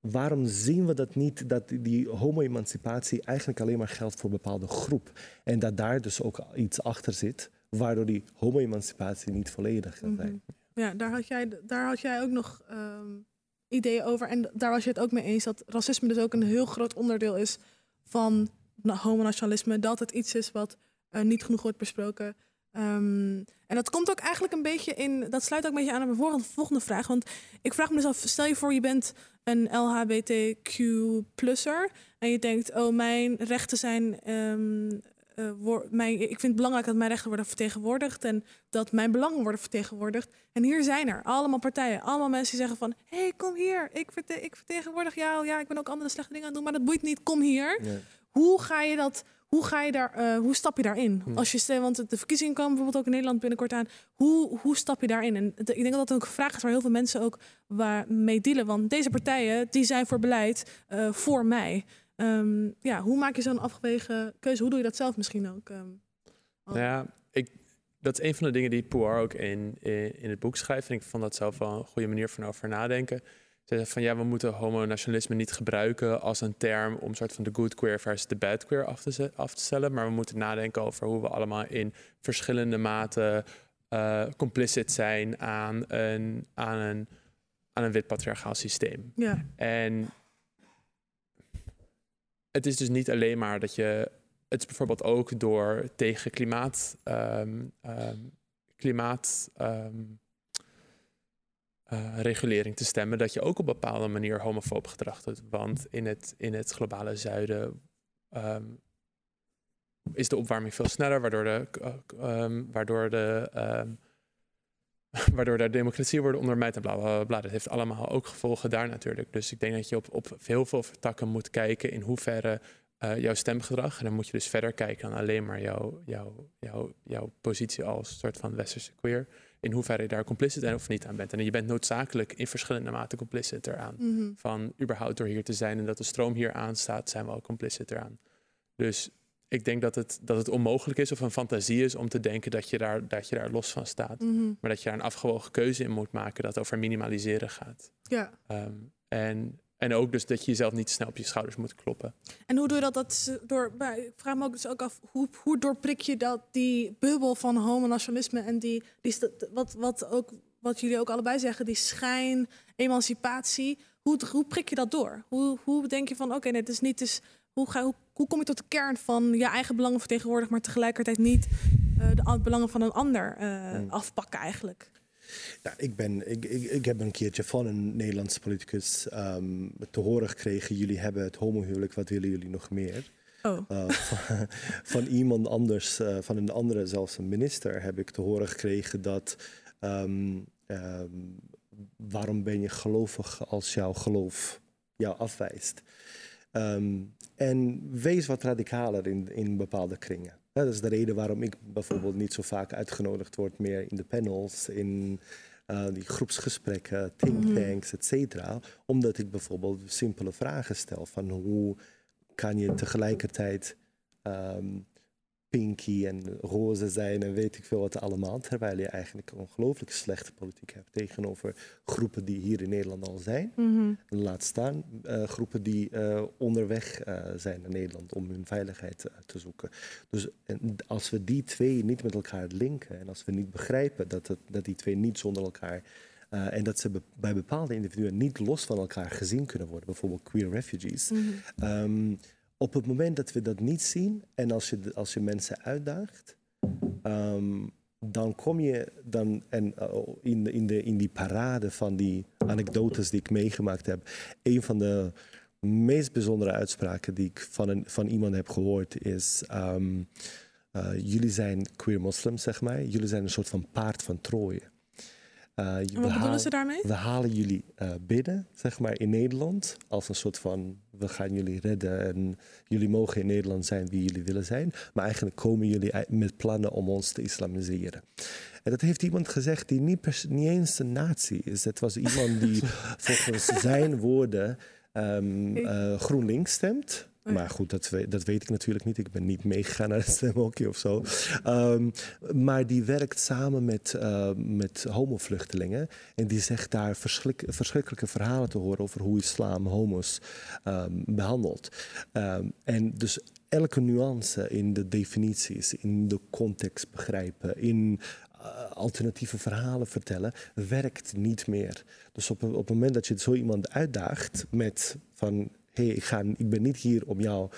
Waarom zien we dat niet, dat die homo-emancipatie eigenlijk alleen maar geldt voor een bepaalde groep? En dat daar dus ook iets achter zit, waardoor die homo-emancipatie niet volledig kan zijn. Mm -hmm. Ja, daar had jij, daar had jij ook nog um, ideeën over. En daar was je het ook mee eens dat racisme dus ook een heel groot onderdeel is van homonationalisme. Dat het iets is wat uh, niet genoeg wordt besproken. Um, en dat komt ook eigenlijk een beetje in. Dat sluit ook een beetje aan op mijn volgende, volgende vraag. Want ik vraag me dus af: stel je voor, je bent een LHBTQ-plusser. En je denkt: oh, mijn rechten zijn. Um, uh, mijn, ik vind het belangrijk dat mijn rechten worden vertegenwoordigd. En dat mijn belangen worden vertegenwoordigd. En hier zijn er allemaal partijen. Allemaal mensen die zeggen: van... hé, hey, kom hier. Ik, verte ik vertegenwoordig jou. Ja, ik ben ook andere slechte dingen aan het doen. Maar dat boeit niet. Kom hier. Hoe ga je dat hoe, ga je daar, uh, hoe stap je daarin? Hm. Als je, want de verkiezingen komen bijvoorbeeld ook in Nederland binnenkort aan. Hoe, hoe stap je daarin? En ik denk dat dat ook een vraag is waar heel veel mensen ook waar mee dealen. Want deze partijen die zijn voor beleid uh, voor mij. Um, ja, hoe maak je zo'n afgewegen keuze? Hoe doe je dat zelf misschien ook? Um, nou ja, ik, dat is een van de dingen die Poir ook in, in, in het boek schrijft. En ik vond dat zelf wel een goede manier van over nadenken van ja, we moeten homonationalisme niet gebruiken als een term om soort van de good queer versus de bad queer af te, af te stellen. Maar we moeten nadenken over hoe we allemaal in verschillende mate uh, complicit zijn aan een, aan een, aan een wit patriarchaal systeem. Ja. En het is dus niet alleen maar dat je. Het is bijvoorbeeld ook door tegen klimaat. Um, um, klimaat um, uh, regulering te stemmen, dat je ook op een bepaalde manier homofoob gedrag doet. Want in het, in het globale zuiden um, is de opwarming veel sneller, waardoor de, uh, um, waardoor de, um, waardoor de democratie wordt ondermijnd en bla, bla, bla Dat heeft allemaal ook gevolgen daar natuurlijk. Dus ik denk dat je op, op heel veel takken moet kijken in hoeverre uh, jouw stemgedrag. En dan moet je dus verder kijken dan alleen maar jouw, jouw, jouw, jouw positie als soort van westerse queer in hoeverre je daar complicit en of niet aan bent. En je bent noodzakelijk in verschillende mate complicit eraan. Mm -hmm. Van überhaupt door hier te zijn en dat de stroom hier aanstaat, zijn we al complicit eraan. Dus ik denk dat het, dat het onmogelijk is of een fantasie is om te denken dat je daar, dat je daar los van staat. Mm -hmm. Maar dat je daar een afgewogen keuze in moet maken dat over minimaliseren gaat. Ja. Um, en en ook dus dat je jezelf niet snel op je schouders moet kloppen. En hoe doe je dat? dat door, ik vraag me ook dus ook af, hoe, hoe doorprik je dat, die bubbel van homonationalisme en die, die wat, wat, ook, wat jullie ook allebei zeggen, die schijn, emancipatie. Hoe, hoe prik je dat door? Hoe, hoe denk je van, oké, okay, nee, het is niet, dus, hoe, ga, hoe, hoe kom je tot de kern van je eigen belangen vertegenwoordigen, maar tegelijkertijd niet uh, de belangen van een ander uh, hmm. afpakken eigenlijk? Ja, ik, ben, ik, ik, ik, heb een keertje van een Nederlandse politicus um, te horen gekregen: jullie hebben het homohuwelijk, wat willen jullie nog meer? Oh. Uh, van, van, iemand anders, uh, van een andere, zelfs een minister, heb ik te horen gekregen dat. Um, um, waarom ben je gelovig als jouw geloof jou afwijst? en wees wat radicaler in, in bepaalde kringen. Ja, dat is de reden waarom ik bijvoorbeeld niet zo vaak uitgenodigd word meer in de panels, in uh, die groepsgesprekken, thinktanks, et cetera. Omdat ik bijvoorbeeld simpele vragen stel van hoe kan je tegelijkertijd ehm, pinky en roze zijn en weet ik veel wat allemaal. Terwijl je eigenlijk een ongelooflijk slechte politiek hebt tegenover groepen die hier in Nederland al zijn. Mhm. Laat staan eh, groepen die eh, onderweg eh, zijn naar Nederland om hun veiligheid te zoeken. Dus en als we die twee niet met elkaar linken en als we niet begrijpen dat, het, dat die twee niet zonder elkaar eh, en dat ze be- bij bepaalde individuen niet los van elkaar gezien kunnen worden, bijvoorbeeld queer refugees. Mhm. Ehm, op het moment dat we dat niet zien en als je, als je mensen uitdaagt, ehm, dan kom je dan en, eh, in, in, de, in die parade van die anekdotes die ik meegemaakt heb. Een van de meest bijzondere uitspraken die ik van, een, van iemand heb gehoord is. ehm, eh, jullie zijn queer moslims, zeg maar. Jullie zijn een soort van paard van Troje. We En wat bedoelen halen- ze daarmee? we halen jullie eh, binnen, zeg maar, in Nederland. Als een soort van, we gaan jullie redden en jullie mogen in Nederland zijn wie jullie willen zijn. Maar eigenlijk komen jullie met plannen om ons te islamiseren. En dat heeft iemand gezegd die niet, pers- niet eens een nazi is. Het was iemand die volgens zijn woorden ehm, eh, GroenLinks stemt. Maar goed, dat, dat weet ik natuurlijk niet. Ik ben niet meegegaan naar het stemhokje of zo. Ehm, maar die werkt samen met, eh, met homovluchtelingen. En die zegt daar verschrik- verschrikkelijke verhalen te horen over hoe islam homo's ehm, behandelt. Ehm, en dus elke nuance in de definities, in de context begrijpen, in eh, alternatieve verhalen vertellen, werkt niet meer. Dus op het moment dat je zo iemand uitdaagt met van hey, ik, ga, ik ben niet hier om jouw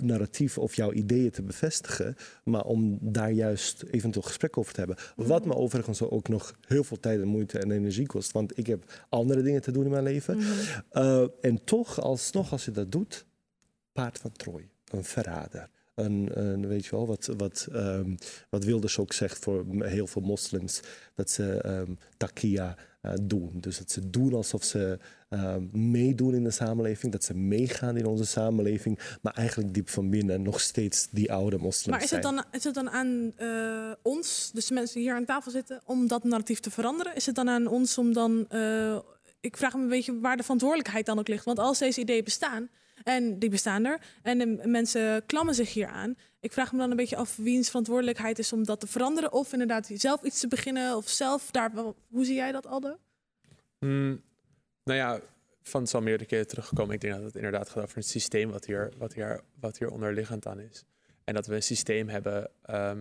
narratief of jouw ideeën te bevestigen, maar om daar juist eventueel gesprek over te hebben. Wat me overigens ook nog heel veel tijd en moeite en energie kost, want ik heb andere dingen te doen in mijn leven. Eh, en toch, alsnog als je dat doet, paard van Troje, een verrader. Een, een, weet je wel, wat, wat, ehm, wat Wilders ook zegt voor heel veel moslims, dat ze ehm takia eh, doen. Dus dat ze doen alsof ze ehm, meedoen in de samenleving, dat ze meegaan in onze samenleving, maar eigenlijk diep van binnen nog steeds die oude moslims Maar is het zijn. dan, is het dan aan eh, ons, dus de mensen die hier aan tafel zitten, om dat narratief te veranderen? Is het dan aan ons om dan. eh, ik vraag me een beetje waar de verantwoordelijkheid dan ook ligt. Want als deze ideeën bestaan, en die bestaan er, en de mensen klammen zich hier aan. Ik vraag me dan een beetje af wiens verantwoordelijkheid is om dat te veranderen. Of inderdaad zelf iets te beginnen, of zelf daar. Hoe zie jij dat, Aldo? Hmm, nou ja, van het is al meerdere keren teruggekomen. Ik denk dat het inderdaad gaat over het systeem wat hier, wat hier, wat hier onderliggend aan is. En dat we een systeem hebben. ehm,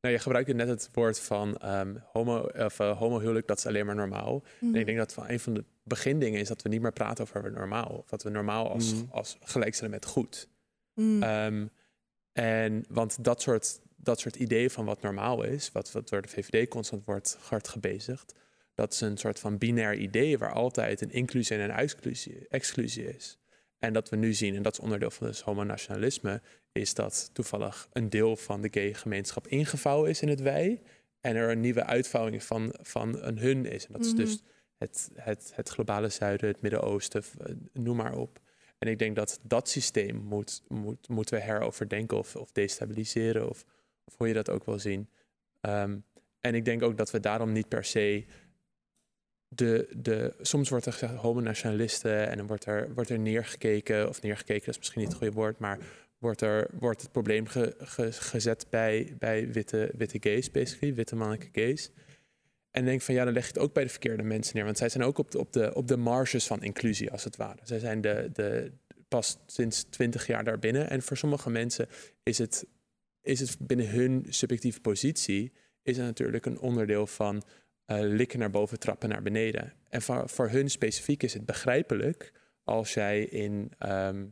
nou, je gebruikte net het woord van ehm, homo, of, uh, homohuwelijk, dat is alleen maar normaal. Mhm. En ik denk dat van een van de begindingen is dat we niet meer praten over normaal. Of dat we normaal als, Mhm. als gelijkstellen met goed. Mm. Ehm, en want dat soort, dat soort ideeën van wat normaal is, wat, wat door de VVD constant wordt hard gebezigd, dat is een soort van binair idee waar altijd een inclusie en een exclusie, exclusie is. En dat we nu zien, en dat is onderdeel van het homonationalisme, is dat toevallig een deel van de gay gemeenschap ingevouwen is in het wij. En er een nieuwe uitvouwing van, van een hun is. En dat is Mhm. dus het, het, het globale zuiden, het Midden-Oosten, eh, noem maar op. En ik denk dat dat systeem moet, moet, moeten we heroverdenken of, of destabiliseren, of, of hoe je dat ook wil zien. Ehm, en ik denk ook dat we daarom niet per se de, de, soms wordt er gezegd homonationalisten en dan wordt er, wordt er neergekeken, of neergekeken dat is misschien niet het goede woord, maar wordt, er, wordt het probleem ge- ge- gezet bij, bij witte, witte gays, basically, witte mannelijke gays. En denk van ja, dan leg je het ook bij de verkeerde mensen neer, want zij zijn ook op de, op de, op de marges van inclusie, als het ware. Zij zijn de, de, pas sinds twintig jaar daarbinnen. En voor sommige mensen is het, is het binnen hun subjectieve positie, is het natuurlijk een onderdeel van eh, likken naar boven, trappen naar beneden. En voor, voor hun specifiek is het begrijpelijk als jij in, ehm,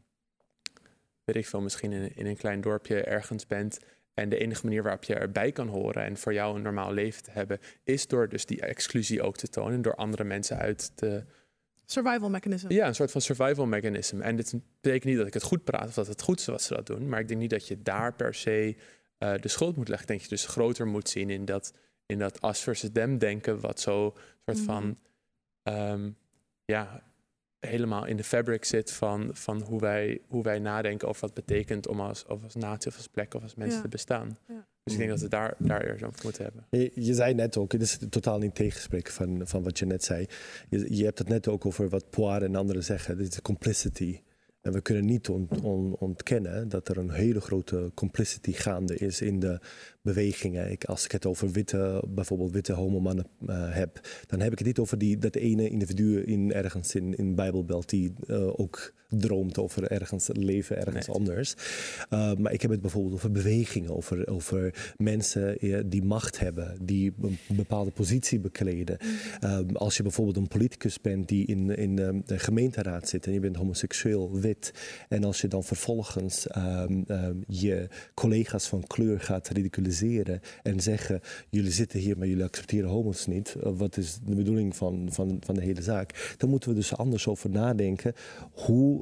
weet ik veel, misschien in, in een klein dorpje ergens bent. En de enige manier waarop je erbij kan horen en voor jou een normaal leven te hebben, is door dus die exclusie ook te tonen, door andere mensen uit te. Survival mechanism. Ja, een soort van survival mechanism. En dit betekent niet dat ik het goed praat of dat het goed is wat ze dat doen, maar ik denk niet dat je daar per se eh, de schuld moet leggen. Ik denk dat je dus groter moet zien in dat, in dat us versus them denken, wat zo soort Mhm. van ehm, ja, helemaal in de fabric zit van, van hoe, wij, hoe wij nadenken over wat het betekent om als, of als natie of als plek of als mensen Ja. te bestaan. Ja. Dus ik denk dat we daar, daar eerst over moeten hebben. Je, je zei net ook, dit is totaal niet tegensprek van, van wat je net zei. Je, je hebt het net ook over wat Poir en anderen zeggen. Dit is complicity. En we kunnen niet on- on- ontkennen dat er een hele grote complicity gaande is in de bewegingen. Ik, als ik het over witte, bijvoorbeeld witte homomannen eh heb, dan heb ik het niet over die, dat ene individu in, ergens in, in Bijbelbelt die eh, ook droomt over ergens leven ergens anders. Uh, maar ik heb het bijvoorbeeld over bewegingen, over, over mensen eh, die macht hebben, die een bepaalde positie bekleden. Um, als je bijvoorbeeld een politicus bent die in, in de, de gemeenteraad zit en je bent homoseksueel, wit, en als je dan vervolgens um, um, je collega's van kleur gaat ridiculiseren en zeggen: jullie zitten hier, maar jullie accepteren homo's niet. Uh, wat is de bedoeling van, van, van de hele zaak? Dan moeten we dus anders over nadenken hoe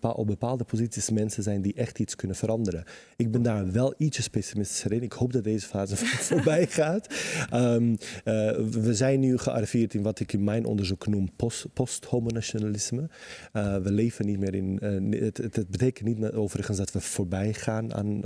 op bepaalde posities mensen zijn die echt iets kunnen veranderen. Ik ben daar wel ietsjes pessimistischer in. Ik hoop dat deze fase voorbij gaat. Um, uh, we zijn nu gearriveerd in wat ik in mijn onderzoek noem post, post-homonationalisme. Uh, we leven niet meer in... Uh, het, het, betekent niet overigens dat we voorbij gaan aan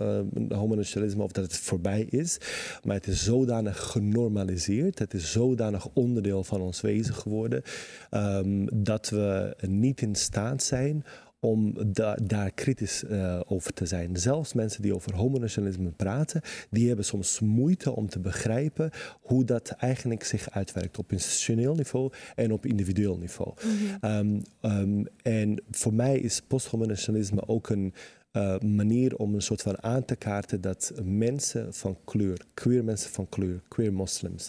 homonationalisme of dat het voorbij is. Maar het is zodanig genormaliseerd. Het is zodanig onderdeel van ons wezen geworden. Um, dat we niet in staat zijn om da daar kritisch uh, over te zijn. Zelfs mensen die over homonationalisme praten, die hebben soms moeite om te begrijpen hoe dat eigenlijk zich uitwerkt op institutioneel niveau en op individueel niveau. Mm -hmm. um, um, en voor mij is posthomonationalisme ook een uh, manier om een soort van aan te kaarten dat mensen van kleur, queer mensen van kleur, queer moslims,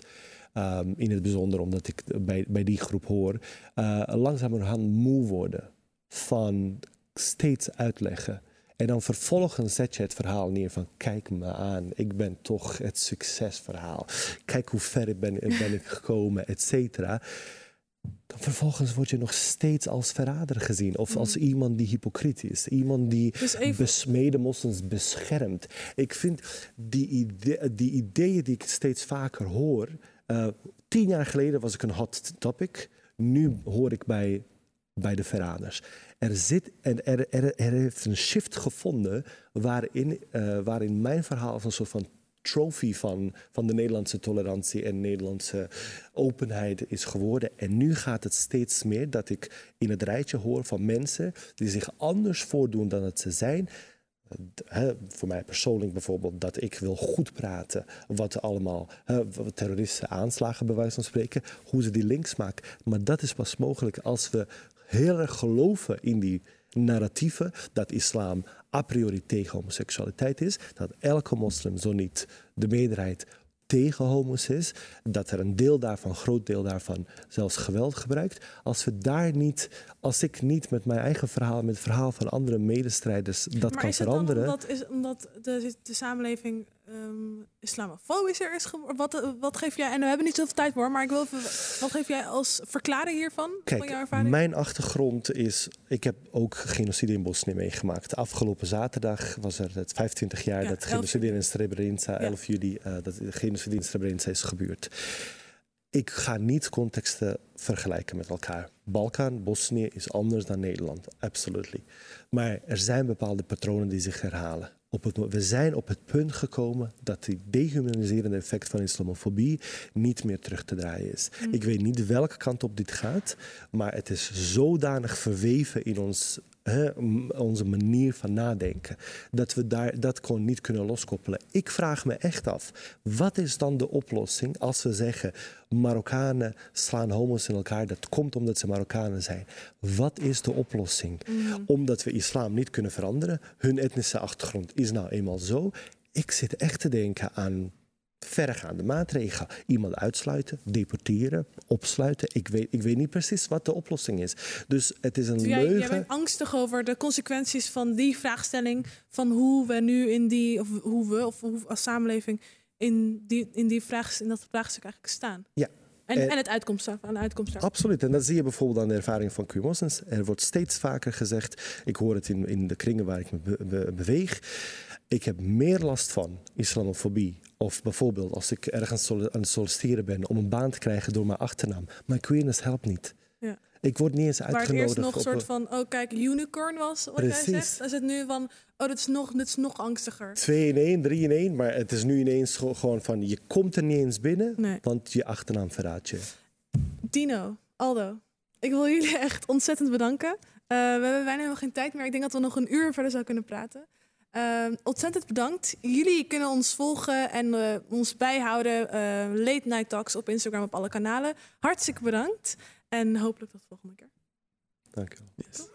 um, in het bijzonder omdat ik bij, bij die groep hoor, uh, langzamerhand moe worden van steeds uitleggen. En dan vervolgens zet je het verhaal neer van kijk me aan, ik ben toch het succesverhaal. Kijk hoe ver ben, ben ik gekomen, et cetera. Dan vervolgens word je nog steeds als verrader gezien. Of als mm. iemand die hypocriet is. Iemand die dus even... besmede moslims beschermt. Ik vind die, idee, die ideeën die ik steeds vaker hoor... Uh, tien jaar geleden was ik een hot topic. Nu hoor ik bij bij de verraders. Er, zit, en er, er, heeft een shift gevonden waarin, uh, waarin mijn verhaal als een soort van trophy van, van de Nederlandse tolerantie en Nederlandse openheid is geworden. En nu gaat het steeds meer dat ik in het rijtje hoor van mensen die zich anders voordoen dan het ze zijn. Voor mij persoonlijk bijvoorbeeld dat ik wil goed praten wat allemaal he, wat terroristen aanslagen bij wijze van spreken, hoe ze die links maken. Maar dat is pas mogelijk als we heel erg geloven in die narratieven dat islam a priori tegen homoseksualiteit is, dat elke moslim zo niet de meerderheid tegen homo's is, dat er een deel daarvan, een groot deel daarvan, zelfs geweld gebruikt. Als we daar niet, als ik niet met mijn eigen verhaal, met het verhaal van andere medestrijders dat maar kan is het veranderen. Dan omdat, is, omdat de, de samenleving um, islamofobischer is geworden? Wat, wat geef jij, en we hebben niet zoveel tijd voor, maar ik wil even, wat geef jij als verklaring hiervan? Kijk, van jouw ervaring? mijn achtergrond is, ik heb ook genocide in Bosnië meegemaakt. Afgelopen zaterdag was er het 25 jaar Ja, dat 11 genocide in Srebrenica, Ja. 11 juli, eh, dat de genocide in Srebrenica is gebeurd. Ik ga niet contexten vergelijken met elkaar. Balkan, Bosnië is anders dan Nederland, absolutely. Maar er zijn bepaalde patronen die zich herhalen. Op het, we zijn op het punt gekomen dat die dehumaniserende effect van islamofobie niet meer terug te draaien is. Ik weet niet welke kant op dit gaat, maar het is zodanig verweven in ons, hè, onze manier van nadenken dat we daar, dat gewoon niet kunnen loskoppelen. Ik vraag me echt af, wat is dan de oplossing als we zeggen Marokkanen slaan homo's in elkaar, dat komt omdat ze Marokkanen zijn. Wat is de oplossing? Omdat we islam niet kunnen veranderen, hun etnische achtergrond is nou eenmaal zo. Ik zit echt te denken aan verregaande maatregelen. Iemand uitsluiten, deporteren, opsluiten. Ik weet, ik weet niet precies wat de oplossing is. Dus het is een Dus jij, leugen. jij bent angstig over de consequenties van die vraagstelling. Van hoe we nu in die, of hoe we, of hoe als samenleving in, die, in, die vraag, in dat vraagstuk eigenlijk staan. Ja. En, En- en het uitkomst daarvan. de uitkomst. Absoluut. En dat zie je bijvoorbeeld aan de ervaring van Q-Moslims. Er wordt steeds vaker gezegd, ik hoor het in, in de kringen waar ik me be- be- beweeg. Ik heb meer last van islamofobie. Of bijvoorbeeld als ik ergens aan het solliciteren ben om een baan te krijgen door mijn achternaam. Maar queerness helpt niet. Ja. Ik word niet eens Waar het uitgenodigd. eerst nog een soort van, oh kijk, unicorn was, wat jij zegt. Is het nu van, oh dat is nog, dit is nog angstiger. 2 in 1, 3 in 1. Maar het is nu ineens gewoon van je komt er niet eens binnen, Nee. want je achternaam verraadt je. Dino, Aldo, ik wil jullie echt ontzettend bedanken. we hebben bijna helemaal geen tijd meer. Ik denk dat we nog een uur verder zouden kunnen praten. Uh, ontzettend bedankt. Jullie kunnen ons volgen en eh, ons bijhouden. Eh, Late Night Talks op Instagram op alle kanalen. Hartstikke bedankt. En hopelijk tot de volgende keer. Dank je wel. Yes.